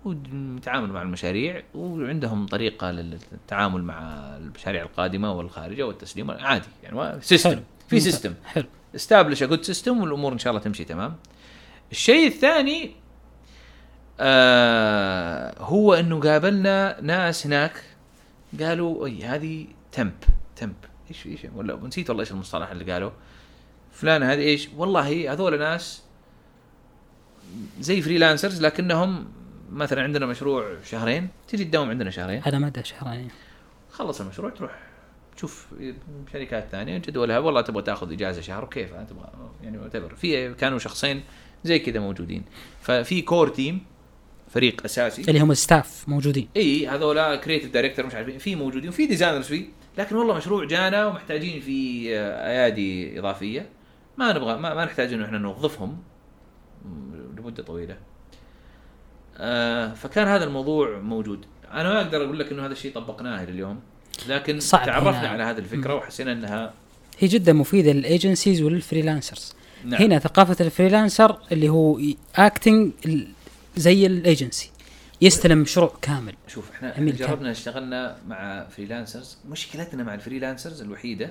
Speaker 4: ويتعاملوا مع المشاريع وعندهم طريقة للتعامل مع المشاريع القادمة والخارجة والتسليم عادي يعني
Speaker 2: system.
Speaker 4: في. system
Speaker 2: حلو.
Speaker 4: establish good system والأمور إن شاء الله تمشي تمام. الشيء الثاني آه هو إنه قابلنا ناس هناك قالوا أي هذه temp temp إيش إيش؟ ولا نسيت والله إيش المصطلح اللي قالوا فلان هذه إيش؟ والله هذول ناس زي freelancers لكنهم مثلا عندنا مشروع شهرين تجي تداوم عندنا شهرين.
Speaker 2: على مدى شهرين.
Speaker 4: خلص المشروع تروح تشوف شركات ثانية جدولها والله تبغى تاخذ إجازة شهر وكيف؟ تبغى يعني whatever. في كانوا شخصين زي كذا موجودين. ففي core team فريق أساسي.
Speaker 2: اللي هم ال staff موجودين.
Speaker 4: إي هذولا creative director مش عارفين في موجودين وفي designers فيه لكن والله مشروع جانا ومحتاجين في آه، أيادي إضافية. ما نبغى ما, ما نحتاج إنه إحنا نوظفهم. لمدة طويلة. آه فكان هذا الموضوع موجود. أنا ما أقدر أقول لك إنه هذا الشيء طبقناه اليوم لكن
Speaker 2: صعب
Speaker 4: تعرفنا
Speaker 2: هنا.
Speaker 4: على هذه الفكرة وحسينا إنها
Speaker 2: هي جدا مفيدة لل agencies ولل freelancers.
Speaker 4: نعم.
Speaker 2: هنا ثقافة ال freelancer اللي هو acting زي الايجنسي يستلم مشروع كامل.
Speaker 4: شوف إحنا
Speaker 2: عميل
Speaker 4: جربنا اشتغلنا مع freelancers مشكلتنا مع ال freelancers الوحيدة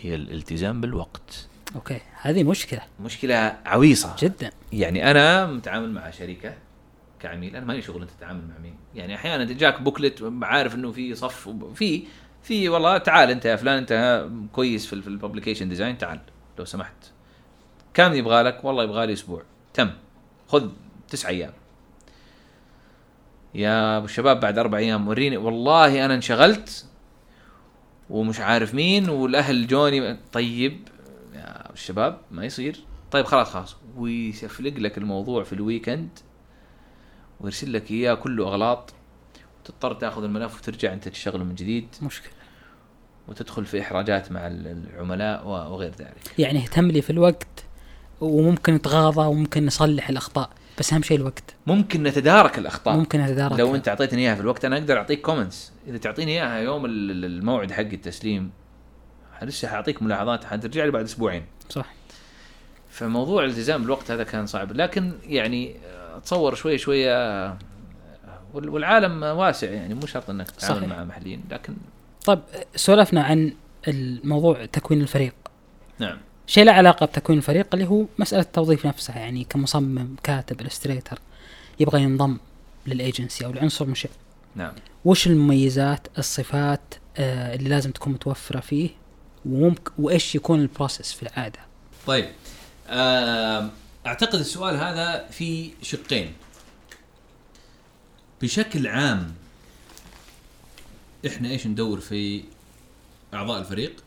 Speaker 4: هي الالتزام بالوقت.
Speaker 2: okay. هذه مشكلة.
Speaker 4: مشكلة عويصة.
Speaker 2: جدا.
Speaker 4: يعني أنا متعامل مع شركة كعميل أنا مالي شغل أنت تتعامل مع مين. يعني أحيانا جاك بوكلت عارف إنه في صف في في والله تعال أنت يا فلان أنت كويس في ال publication design تعال. لو سمحت. كم يبغى لك والله يبغى لي أسبوع. تم. خذ تسع أيام. يا أبو الشباب بعد أربع أيام وريني. والله أنا انشغلت ومش عارف مين والأهل جوني. طيب. الشباب ما يصير. طيب خلاص خلاص. ويسفلق لك الموضوع في ال weekend ويرسل لك إياه كله أغلاط. وتضطر تأخذ الملف وترجع أنت تشتغله من جديد.
Speaker 2: مشكلة.
Speaker 4: وتدخل في إحراجات مع العملاء وغير ذلك.
Speaker 2: يعني اهتم لي في الوقت وممكن نتغاضى وممكن نصلح الأخطاء بس أهم شيء الوقت.
Speaker 4: ممكن نتدارك الأخطاء.
Speaker 2: ممكن اتدارك
Speaker 4: لو أنت أعطيتني إياها في الوقت أنا أقدر أعطيك كومنتس إذا تعطيني إياها يوم ال- ال- الموعد حق التسليم لسه حأعطيك ملاحظات حترجع لي بعد أسبوعين.
Speaker 2: صح.
Speaker 4: فموضوع الالتزام بالوقت هذا كان صعب. لكن يعني اتصور شوي وال- والعالم واسع يعني مو شرط إنك تتعامل. مع محليين لكن
Speaker 2: طيب سولفنا عن الموضوع تكوين الفريق.
Speaker 4: نعم.
Speaker 2: شيء له علاقة بتكوين الفريق اللي هو مسألة التوظيف نفسها. يعني كمصمم كاتب الستريتر يبغى ينضم للأيجنسي أو العنصر المشع
Speaker 4: نعم.
Speaker 2: وش المميزات الصفات آه اللي لازم تكون متوفرة فيه؟ وممكن وإيش يكون ال process في العادة؟
Speaker 1: طيب آم، أعتقد السؤال هذا في شقين. بشكل عام إحنا إيش ندور في أعضاء الفريق؟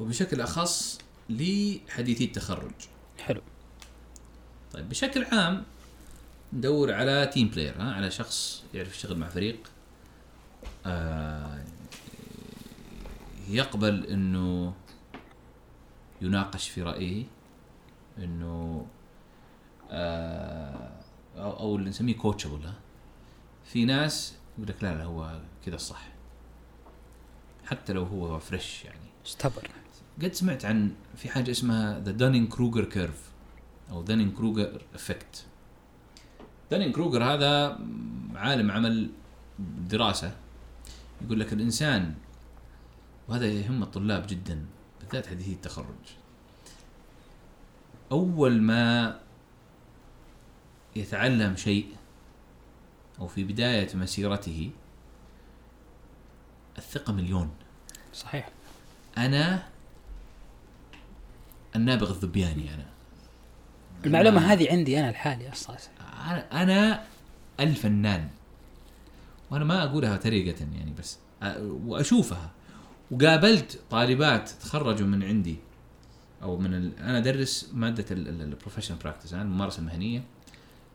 Speaker 1: وبشكل أخص
Speaker 4: لحديثي التخرج.
Speaker 2: حلو.
Speaker 4: طيب بشكل عام ندور على team player ها على شخص يعرف يشتغل مع فريق. آه يقبل إنه يناقش في رأيه إنه آه أو أو اللي نسميه coachable ها؟ في ناس يقول لك لا لا هو كذا الصح حتى لو هو fresh يعني.
Speaker 2: استبر
Speaker 4: قد سمعت عن في حاجة اسمها the Dunning-Kruger curve أو Dunning-Kruger effect دانين كروجر هذا عالم عمل دراسة. يقول لك الإنسان وهذا يهم الطلاب جدا بالذات حديثي التخرج. أول ما يتعلم شيء أو في بداية مسيرته الثقة مليون.
Speaker 2: صحيح.
Speaker 4: أنا النابغ الذبياني أنا.
Speaker 2: المعلومة هذه عندي أنا لحالي أصلا
Speaker 4: أنا أنا الفنان. وأنا ما أقولها طريقة يعني بس وأشوفها. وقابلت طالبات تخرجوا من عندي. أو من ال... أنا أدرس مادة ال professional practice الممارسة المهنية.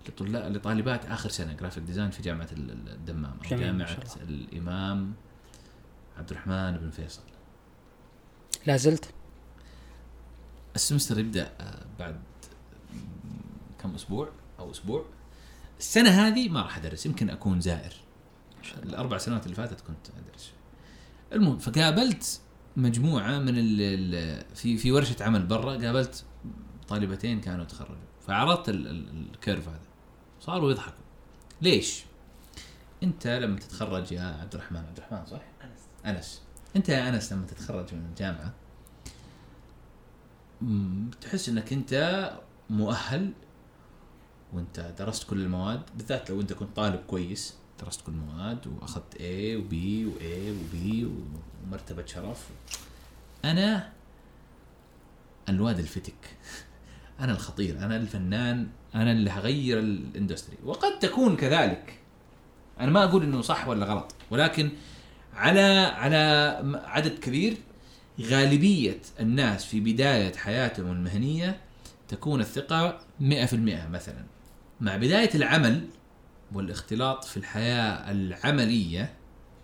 Speaker 4: لطلاب لطالبات آخر سنة graphic design في جامعة ال- ال- الدمام أو
Speaker 2: جامعة
Speaker 4: الإمام عبد الرحمن بن فيصل.
Speaker 2: لا زلت؟
Speaker 4: ال semester يبدأ آه، بعد كم أسبوع أو أسبوع. السنة هذه ما راح أدرس يمكن أكون زائر. الأربع سنوات اللي فاتت كنت أدرس. المهم فقابلت مجموعة من ال ال في في ورشة عمل برا قابلت طالبتين كانوا تخرجوا. فعرضت ال- ال- ال curve هذا. صاروا يضحكوا. ليش؟ انت لما تتخرج يا عبد الرحمن عبد الرحمن صح؟ أنس. أنس. انت يا أنس لما تتخرج من الجامعة تحس إنك انت مؤهل وانت درست كل المواد بالذات لو انت كنت طالب كويس. درست كل المواد وأخذت A و B و A و B ومرتبة شرف. أنا الواد الفتك. أنا الخطير. أنا الفنان. أنا اللي هغير ال industry. وقد تكون كذلك. أنا ما أقول إنه صح ولا غلط. ولكن على على عدد كبير غالبية الناس في بداية حياتهم المهنية تكون الثقة 100% مثلا. مع بداية العمل والاختلاط في الحياة العملية.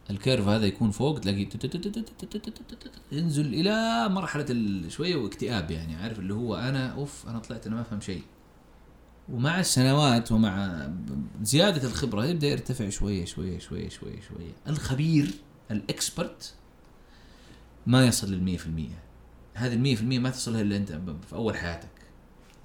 Speaker 4: ال curve هذا يكون فوق تلاقي ينزل إلى مرحلة ال- شوية واكتئاب يعني عارف؟ اللي هو أنا أوف أنا طلعت أنا ما أفهم شيء. ومع السنوات ومع زيادة الخبرة يبدأ يرتفع شوية شوية شوية شوية شوية. الخبير الإكسبرت ما يصل للمية في المية. هذه المية في المية ما تصلها إلا أنت في أول حياتك.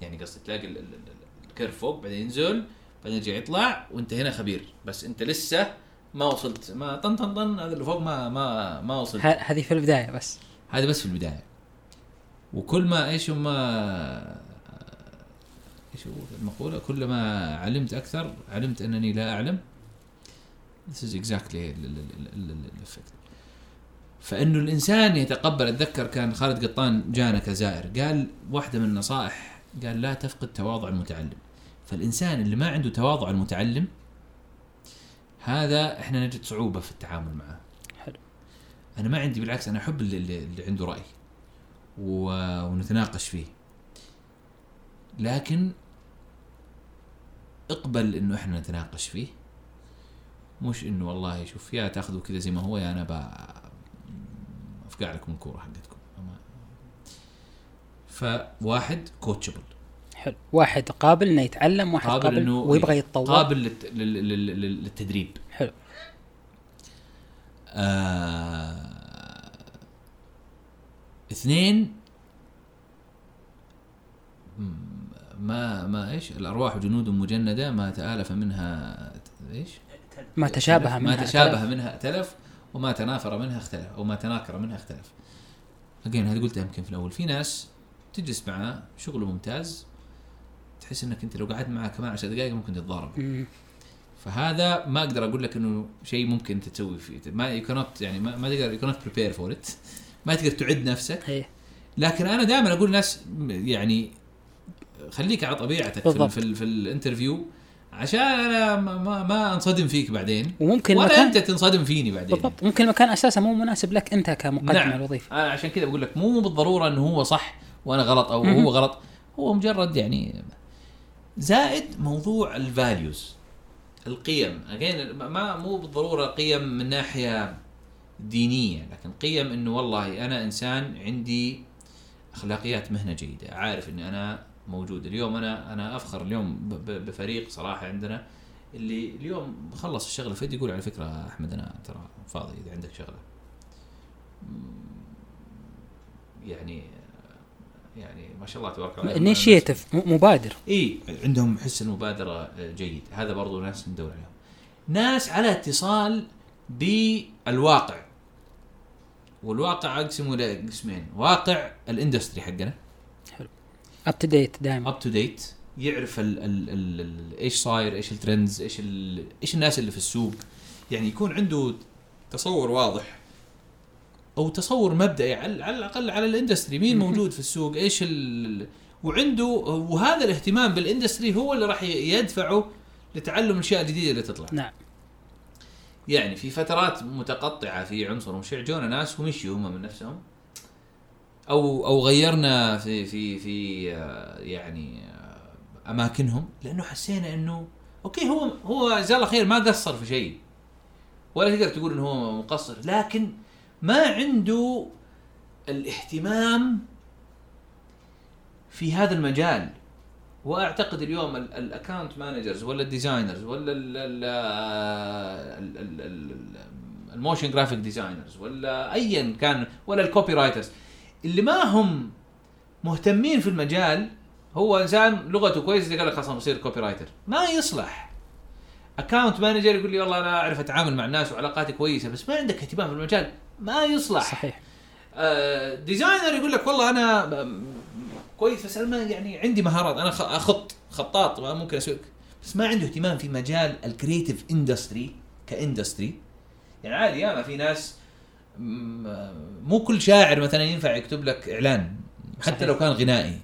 Speaker 4: يعني قصدي تلاقي ال- ال- ال- الكيرف فوق بعدين ينزل بعدين يرجع يطلع وانت هنا خبير. بس انت لسه ما وصلت. ما طن طن طن هذا اللي فوق ما ما ما وصلت.
Speaker 2: هذه في البداية بس.
Speaker 4: هذا بس في البداية. وكل ما إيش ما إيش هو المقولة؟ كل ما علمت أكثر علمت أنني لا أعلم. This is exactly ال- ال- ال- ال- ال- الeffect. فانه الإنسان يتقبل أتذكر كان خالد قطان جانا كزائر. قال واحدة من النصائح قال لا تفقد تواضع المتعلم. فالإنسان اللي ما عنده تواضع المتعلم هذا إحنا نجد صعوبة في التعامل معه.
Speaker 2: حلو.
Speaker 4: أنا ما عندي بالعكس أنا أحب اللي, اللي عنده رأي و- ونتناقش فيه. لكن اقبل إنه إحنا نتناقش فيه. مش إنه والله شوف يا تاخذوا كذا زي ما هو يا أنا ب- أفقع لكم الكورة حقتكم. فواحد كوتشبل
Speaker 2: حلو. واحد قابل إنه يتعلم واحد قابل,
Speaker 4: قابل إنه
Speaker 2: ويبغى يتطور.
Speaker 4: قابل للت... لل... لل... لل... للتدريب.
Speaker 2: حلو.
Speaker 4: آه... اثنين ما ما إيش؟ الأرواح جنود مجندة ما تآلف منها إيش؟
Speaker 2: ما تشابه منها
Speaker 4: ما تشابه منها ائتلف وما تنافر منها اختلف. أو ما تناكر منها اختلف. again هذه قلتها يمكن في الأول. في ناس تجلس معاه شغله ممتاز تحس إنك أنت لو قعدت معاه كمان عشر دقائق ممكن تتضارب. فهذا ما أقدر أقول لك إنه شيء ممكن أنت تسوي فيه. ما يو كانت يعني ما, ما تقدر يو كانت بريبير فور ات ما تقدر تعد نفسك.
Speaker 2: إيه.
Speaker 4: لكن أنا دائما أقول للناس يعني خليك على طبيعتك
Speaker 2: بالضبط.
Speaker 4: في, ال- في ال interview عشان أنا ما, ما, ما أنصدم فيك بعدين.
Speaker 2: وممكن
Speaker 4: ولا
Speaker 2: مكان
Speaker 4: أنت تنصدم فيني بعدين.
Speaker 2: بالضبط. ممكن المكان أساسا مو مناسب لك أنت كمقدم
Speaker 4: نعم.
Speaker 2: الوظيفة.
Speaker 4: أنا عشان كذا بقول لك مو بالضرورة إنه هو صح وأنا غلط أو هو غلط. هو مجرد يعني زائد موضوع الفاليوز القيم. اجين ما مو بالضرورة قيم من ناحية دينية لكن قيم إنه والله أنا إنسان عندي أخلاقيات مهنة جيدة عارف إني أنا موجود. اليوم أنا أنا أفخر اليوم بفريق صراحة عندنا اللي اليوم خلص الشغله فيدي يقول على فكرة أحمد أنا ترى فاضي إذا عندك شغلة. يعني يعني ما شاء الله تبارك الله.
Speaker 2: initiative مبادر
Speaker 4: إي عندهم حس المبادرة جيد. هذا برضو ناس ندور عليهم. ناس على اتصال بالواقع. والواقع أقسمه لقسمين واقع ال industry حقنا.
Speaker 2: up to date دائما
Speaker 4: up to date يعرف ال ال ال ال إيش صاير إيش ال trends إيش إيش الناس اللي في السوق. يعني يكون عنده تصور واضح. أو تصور مبدئي على, على الأقل على ال industry. مين موجود في السوق؟ إيش ال وعنده وهذا الاهتمام بال industry هو اللي راح يدفعه لتعلم الاشياء الجديده اللي تطلع.
Speaker 2: نعم.
Speaker 4: يعني في فترات متقطعة في عنصر ومشع جونا ناس ومشيوا هم من نفسهم. أو أو غيرنا في في في آه، يعني آه، أماكنهم. لأنه حسينا إنه okay هو هو جزاه الله خير ما قصر في شيء. ولا تقدر تقول إنه هو مقصر. لكن ما عنده الاهتمام في هذا المجال. وأعتقد اليوم ال account managers ولا ال designers ولا ال motion graphic designers ولا ايا كان ولا ال copywriters اللي ما هم مهتمين في المجال هو إنسان لغته كويسة قال لك خلاص بصير copywriter ما يصلح. account manager يقول لي والله أنا أعرف أتعامل مع الناس وعلاقاتي كويسة بس ما عندك اهتمام في المجال. ما يصلح.
Speaker 2: صحيح.
Speaker 4: آه، designer يقول لك والله أنا كويس بس أنا ما يعني عندي مهارات. أنا أخط خطاط ما ممكن أسوي بس ما عنده اهتمام في مجال ال creative industry ك industry يعني عادي ياما في ناس مو كل شاعر مثلا ينفع يكتب لك إعلان حتى
Speaker 2: صحيح.
Speaker 4: لو كان غنائي.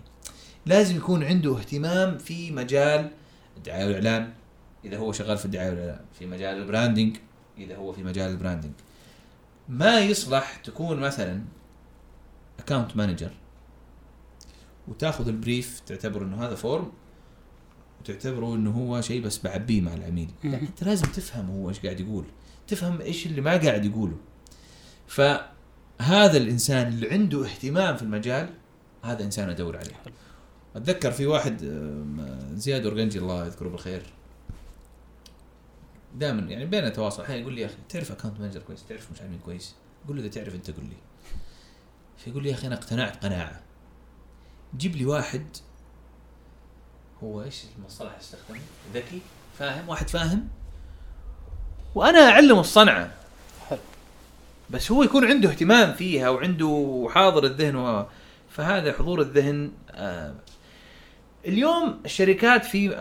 Speaker 4: لازم يكون عنده اهتمام في مجال الدعاية والإعلان. إذا هو شغال في الدعاية والإعلان في مجال ال branding إذا هو في مجال ال branding ما يصلح تكون مثلا account manager وتاخذ ال brief تعتبر إنه هذا form وتعتبره إنه هو شيء بس بعبيه مع العميل. لا. أنت لازم تفهم هو إيش قاعد يقول. تفهم إيش اللي ما قاعد يقوله. فهذا الإنسان اللي عنده اهتمام في المجال هذا إنسان أدور عليه. أتذكر في واحد آم، زياد اورجنجي الله يذكره بالخير دائما يعني بيننا تواصل أحيانا يقول لي يا أخي تعرف account manager كويس؟ تعرف مش عارف كويس؟ أقول له إذا تعرف أنت قول لي. فيقول لي يا أخي أنا اقتنعت قناعة. جيب لي واحد هو إيش المصطلح اللي استخدمه؟ ذكي فاهم؟ واحد فاهم. وأنا أعلمه الصنعة.
Speaker 2: حلو.
Speaker 4: بس هو يكون عنده اهتمام فيها وعنده حاضر الذهن و... فهذا حضور الذهن آه. اليوم الشركات في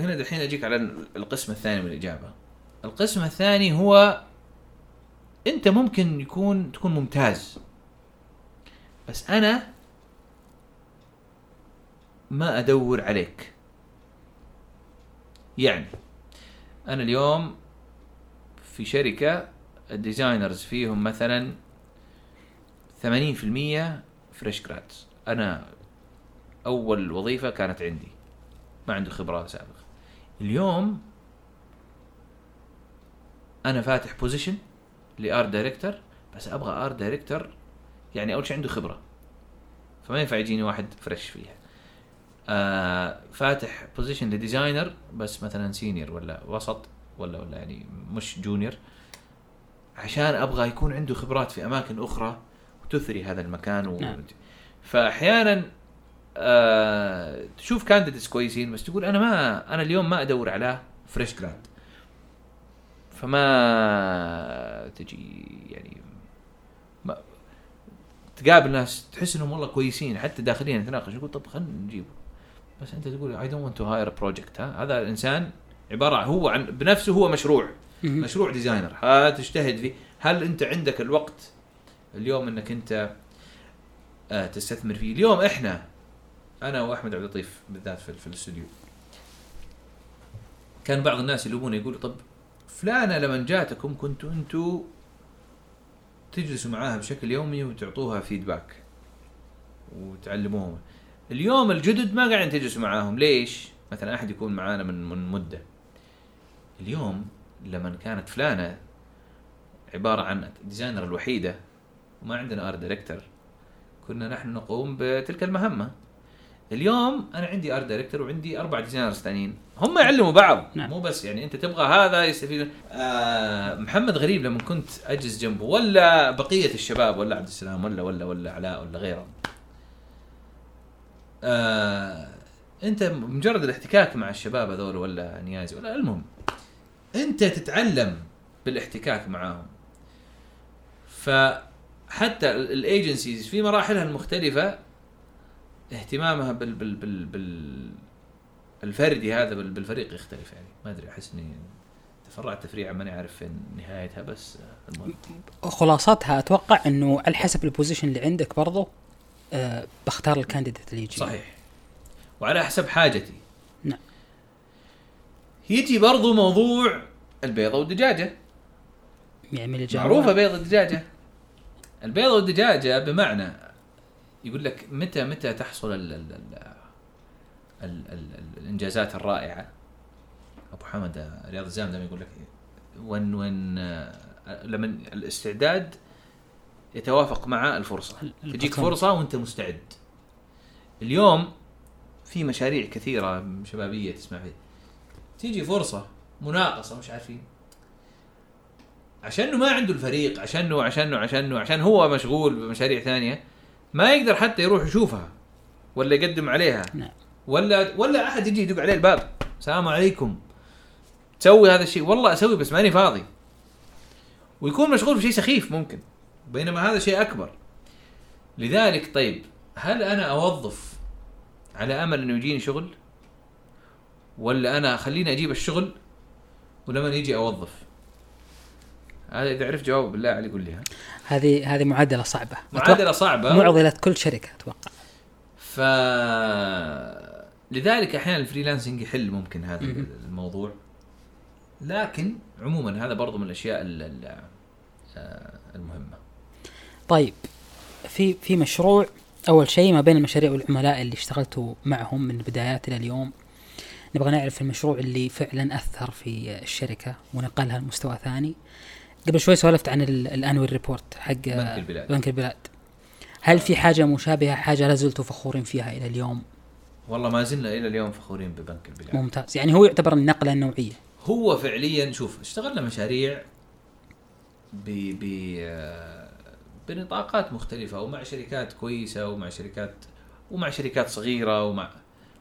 Speaker 4: هنا دحين أجيك على القسم الثاني من الإجابة. القسم الثاني هو أنت ممكن يكون تكون ممتاز. بس أنا ما أدور عليك. يعني أنا اليوم في شركة ال designers فيهم مثلا 80% fresh grads أنا أول وظيفة كانت عندي. ما عنده خبره سابقة. اليوم أنا فاتح position ل art director بس أبغى art director يعني أول شيء عنده خبرة. فما ينفع يجيني واحد fresh فيها. آه فاتح position ل designer بس مثلا senior ولا وسط ولا ولا يعني مش junior عشان أبغى يكون عنده خبرات في أماكن أخرى وتثري هذا المكان و...
Speaker 2: نعم.
Speaker 4: فاحيانا آه تشوف candidates كويسين بس تقول أنا ما أنا اليوم ما أدور على fresh grad فما تجي يعني ما تقابل ناس تحس إنهم والله كويسين حتى داخليا نتناقش يقول طب خلينا نجيبه. بس أنت تقول I don't want to hire project ها؟ هذا الانسان عبارة هو عن بنفسه هو مشروع. مشروع designer هتجتهد فيه. هل أنت عندك الوقت اليوم إنك أنت آه تستثمر فيه؟ اليوم إحنا أنا وأحمد عبد اللطيف بالذات في, في الاستوديو كان بعض الناس يلومون يقولوا طب فلانه لما جاتكم كنتوا أنتوا تجلسوا معاها بشكل يومي وتعطوها فيدباك وتعلموهم. اليوم الجدد ما قاعدين تجلسوا معاهم. ليش؟ مثلا أحد يكون معانا من من مدة. اليوم لما كانت فلانه عبارة عن designer الوحيدة وما عندنا art director كنا نحن نقوم بتلك المهمة. اليوم أنا عندي art director وعندي أربع designers ثانيين هم يعلموا بعض.
Speaker 2: نعم.
Speaker 4: مو بس يعني أنت تبغى هذا يستفيد آه محمد غريب لما كنت أجلس جنبه ولا بقية الشباب ولا عبد السلام ولا ولا ولا علاء ولا غيرهم. آه أنت مجرد الاحتكاك مع الشباب هذول ولا نيازي ولا المهم أنت تتعلم بالاحتكاك معاهم. فحتى ال agencies في مراحلها المختلفة اهتمامها بال بال بال بال الفردي هذا بال- بالفريق يختلف يعني. ما أدري أحس إني تفرعت تفريعه ماني عارف فين نهايتها بس المهم.
Speaker 2: خلاصتها أتوقع إنه على حسب ال position اللي عندك برضو آه بختار الكانديديت اللي يجي
Speaker 4: صحيح. وعلى حسب حاجتي.
Speaker 2: نعم.
Speaker 4: يجي برضو موضوع البيضة والدجاجة.
Speaker 2: يعني
Speaker 4: معروفة بيض الدجاجة البيضة والدجاجة بمعنى يقول لك متى متى تحصل ال ال ال ال ال ال الإنجازات الرائعة؟ أبو حمد رياض الزام دائما يقول لك وين وين آه، لما الاستعداد يتوافق مع الفرصة.
Speaker 2: ال-
Speaker 4: تجيك. فرصة وأنت مستعد. اليوم في مشاريع كثيرة شبابية تسمع فيها. تيجي فرصة مناقصة مش عارفين. عشانه ما عنده الفريق عشانه عشانه عشانه عشان هو مشغول بمشاريع ثانية ما يقدر حتى يروح يشوفها ولا يقدم عليها.
Speaker 2: نعم.
Speaker 4: ولا ولا أحد يجي يدق عليه الباب. السلام عليكم. تسوي هذا الشيء. والله أسوي بس ماني فاضي. ويكون مشغول بشيء سخيف ممكن. بينما هذا شيء أكبر. لذلك طيب هل أنا أوظف على أمل أنه يجيني شغل؟ ولا أنا خليني أجيب الشغل؟ ولما يجي أوظف؟ هذا إذا عرفت جواب بالله عليك قول لي ها.
Speaker 2: هذه هذه معادلة صعبة.
Speaker 4: معادلة صعبة.
Speaker 2: معضلة كل شركة أتوقع.
Speaker 4: ف لذلك أحيانا الفريلانسنج يحل ممكن هذا. الموضوع. لكن عموما هذا برضو من الأشياء ال- ال- آه، المهمة.
Speaker 2: طيب في في مشروع أول شيء ما بين المشاريع والعملاء اللي اشتغلتوا معهم من البدايات إلى اليوم نبغى نعرف المشروع اللي فعلا أثر في الشركة ونقلها لمستوى ثاني. قبل شوي سولفت عن ال annual report حق
Speaker 4: بنك البلاد.
Speaker 2: بنك البلاد. هل في حاجة مشابهة حاجة لازلتوا فخورين فيها إلى اليوم؟
Speaker 4: والله ما زلنا إلى اليوم فخورين ببنك البلاد.
Speaker 2: ممتاز. يعني هو يعتبر النقلة النوعية.
Speaker 4: هو فعليا شوف اشتغلنا مشاريع ب ب بنطاقات مختلفة ومع شركات كويسة ومع شركات ومع شركات صغيرة ومع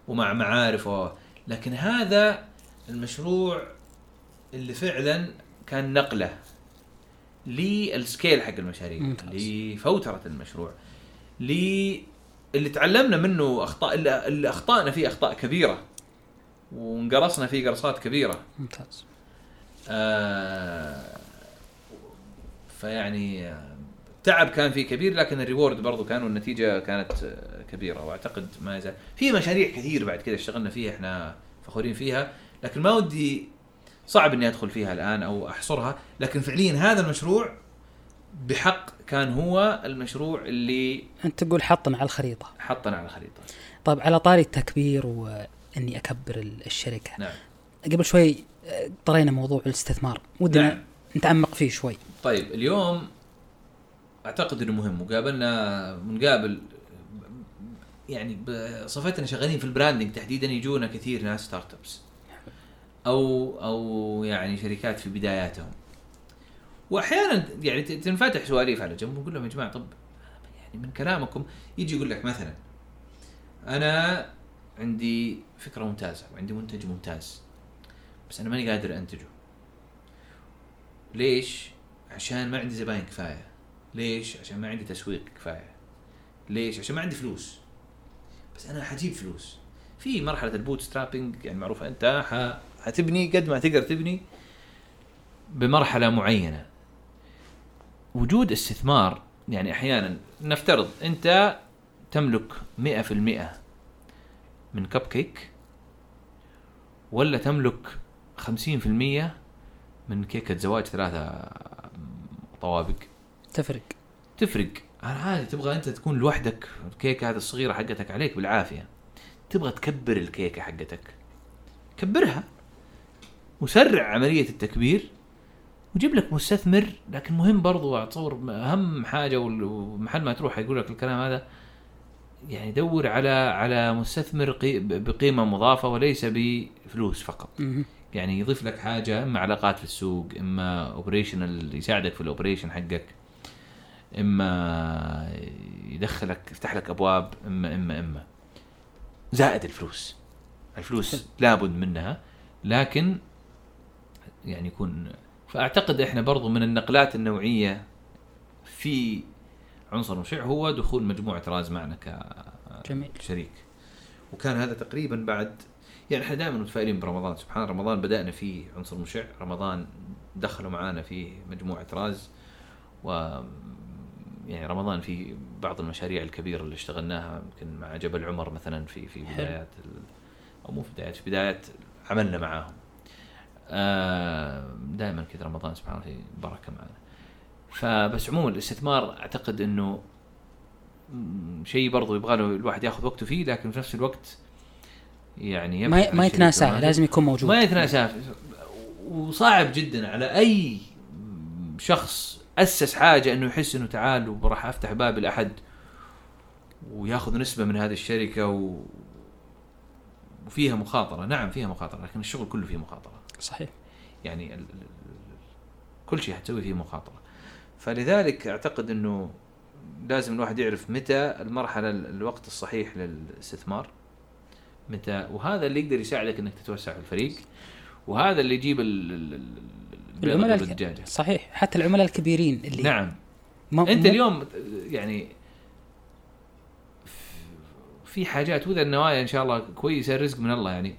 Speaker 4: ومع معارف. لكن هذا المشروع اللي فعلا كان نقلة. للسكيل حق المشاريع
Speaker 2: ممتاز.
Speaker 4: لفوترة المشروع ل اللي تعلمنا منه أخطاء اللي أخطأنا فيه أخطاء كبيرة وانقرصنا فيه قرصات كبيرة.
Speaker 2: ممتاز.
Speaker 4: آه فيعني آه، تعب كان فيه كبير لكن الريورد برضو كان والنتيجة كانت كبيرة وأعتقد ما يزال. في مشاريع كثير بعد كذا اشتغلنا فيها إحنا فخورين فيها لكن ما ودي صعب إني أدخل فيها الآن أو أحصرها لكن فعليا هذا المشروع بحق كان هو المشروع اللي
Speaker 2: أنت تقول حطنا على الخريطة.
Speaker 4: حطنا على الخريطة.
Speaker 2: طيب على طاري التكبير وإني أكبر ال- الشركة.
Speaker 4: نعم.
Speaker 2: قبل شوي آه، طرينا موضوع الاستثمار. ودنا
Speaker 4: نعم.
Speaker 2: نتعمق فيه شوي.
Speaker 4: طيب اليوم أعتقد إنه مهم وقابلنا بنقابل يعني بصفتنا شغالين في ال branding تحديدا يجونا كثير ناس startups. أو أو يعني شركات في بداياتهم وأحيانا يعني تنفتح سواليف على جنب ونقول لهم يا جماعة طب يعني من كلامكم يجي يقول لك مثلا أنا عندي فكرة ممتازة وعندي منتج ممتاز بس أنا ماني قادر أنتجه ليش؟ عشان ما عندي زباين كفاية ليش؟ عشان ما عندي تسويق كفاية ليش؟ عشان ما عندي فلوس بس أنا حجيب فلوس في مرحلة ال bootstrapping يعني معروفة أنت ح... حتبني قد ما تقدر تبني بمرحلة معينة. وجود استثمار يعني أحيانا نفترض أنت تملك 100% من كب كيك ولا تملك 50% من كيكة زواج ثلاثة طوابق.
Speaker 2: تفرق.
Speaker 4: تفرق. أنا عادي تبغى أنت تكون لوحدك الكيكة هذه الصغيرة حقتك عليك بالعافية. تبغى تكبر الكيكة حقتك. كبرها. وسرع عملية التكبير وجيب لك مستثمر لكن مهم برضو أتصور أهم حاجة ومحل ما تروح يقول لك الكلام هذا يعني دور على على مستثمر قي- بقيمة مضافة وليس بفلوس فقط. يعني يضيف لك حاجة إما علاقات في السوق إما operational يساعدك في ال operation حقك إما يدخلك يفتح لك أبواب اما اما إما. زائد الفلوس. الفلوس لابد منها لكن يعني يكون فأعتقد إحنا برضو من النقلات النوعية في عنصر مشع هو دخول مجموعة راز معنا كشريك وكان هذا تقريبا بعد يعني إحنا دائما متفائلين برمضان سبحان رمضان بدأنا فيه عنصر مشع رمضان دخلوا معانا في مجموعة راز و يعني رمضان في بعض المشاريع الكبيرة اللي اشتغلناها يمكن مع جبل عمر مثلا في في بدايات ال- أو مو في بدايات في بدايات عملنا معاهم. دائما كذا رمضان سبحان الله بركة معنا. فبس عموما الاستثمار أعتقد إنه شيء برضو يبغى له الواحد ياخذ وقته فيه لكن في نفس الوقت يعني
Speaker 2: ما ما يتناساه
Speaker 4: رومانسي.
Speaker 2: لازم يكون موجود.
Speaker 4: ما يتناساه. وصعب جدا على أي شخص أسس حاجة إنه يحس إنه تعال وراح أفتح باب لأحد وياخذ نسبة من هذه الشركة و... وفيها مخاطرة. نعم فيها مخاطرة لكن الشغل كله فيه مخاطرة.
Speaker 2: صحيح.
Speaker 4: يعني ال... كل شيء حتسوي فيه مخاطرة. فلذلك أعتقد إنه لازم الواحد يعرف متى المرحلة ال- الوقت الصحيح للاستثمار متى وهذا اللي يقدر يساعدك إنك تتوسع في الفريق وهذا اللي يجيب ال- ال- ال- البيضة
Speaker 2: العملاء
Speaker 4: الدجاجه
Speaker 2: صحيح. حتى العملاء الكبيرين اللي
Speaker 4: نعم.
Speaker 2: ما
Speaker 4: أنت
Speaker 2: مو-
Speaker 4: اليوم يعني في حاجات وإذا النوايا إن شاء الله كويسة الرزق من الله يعني.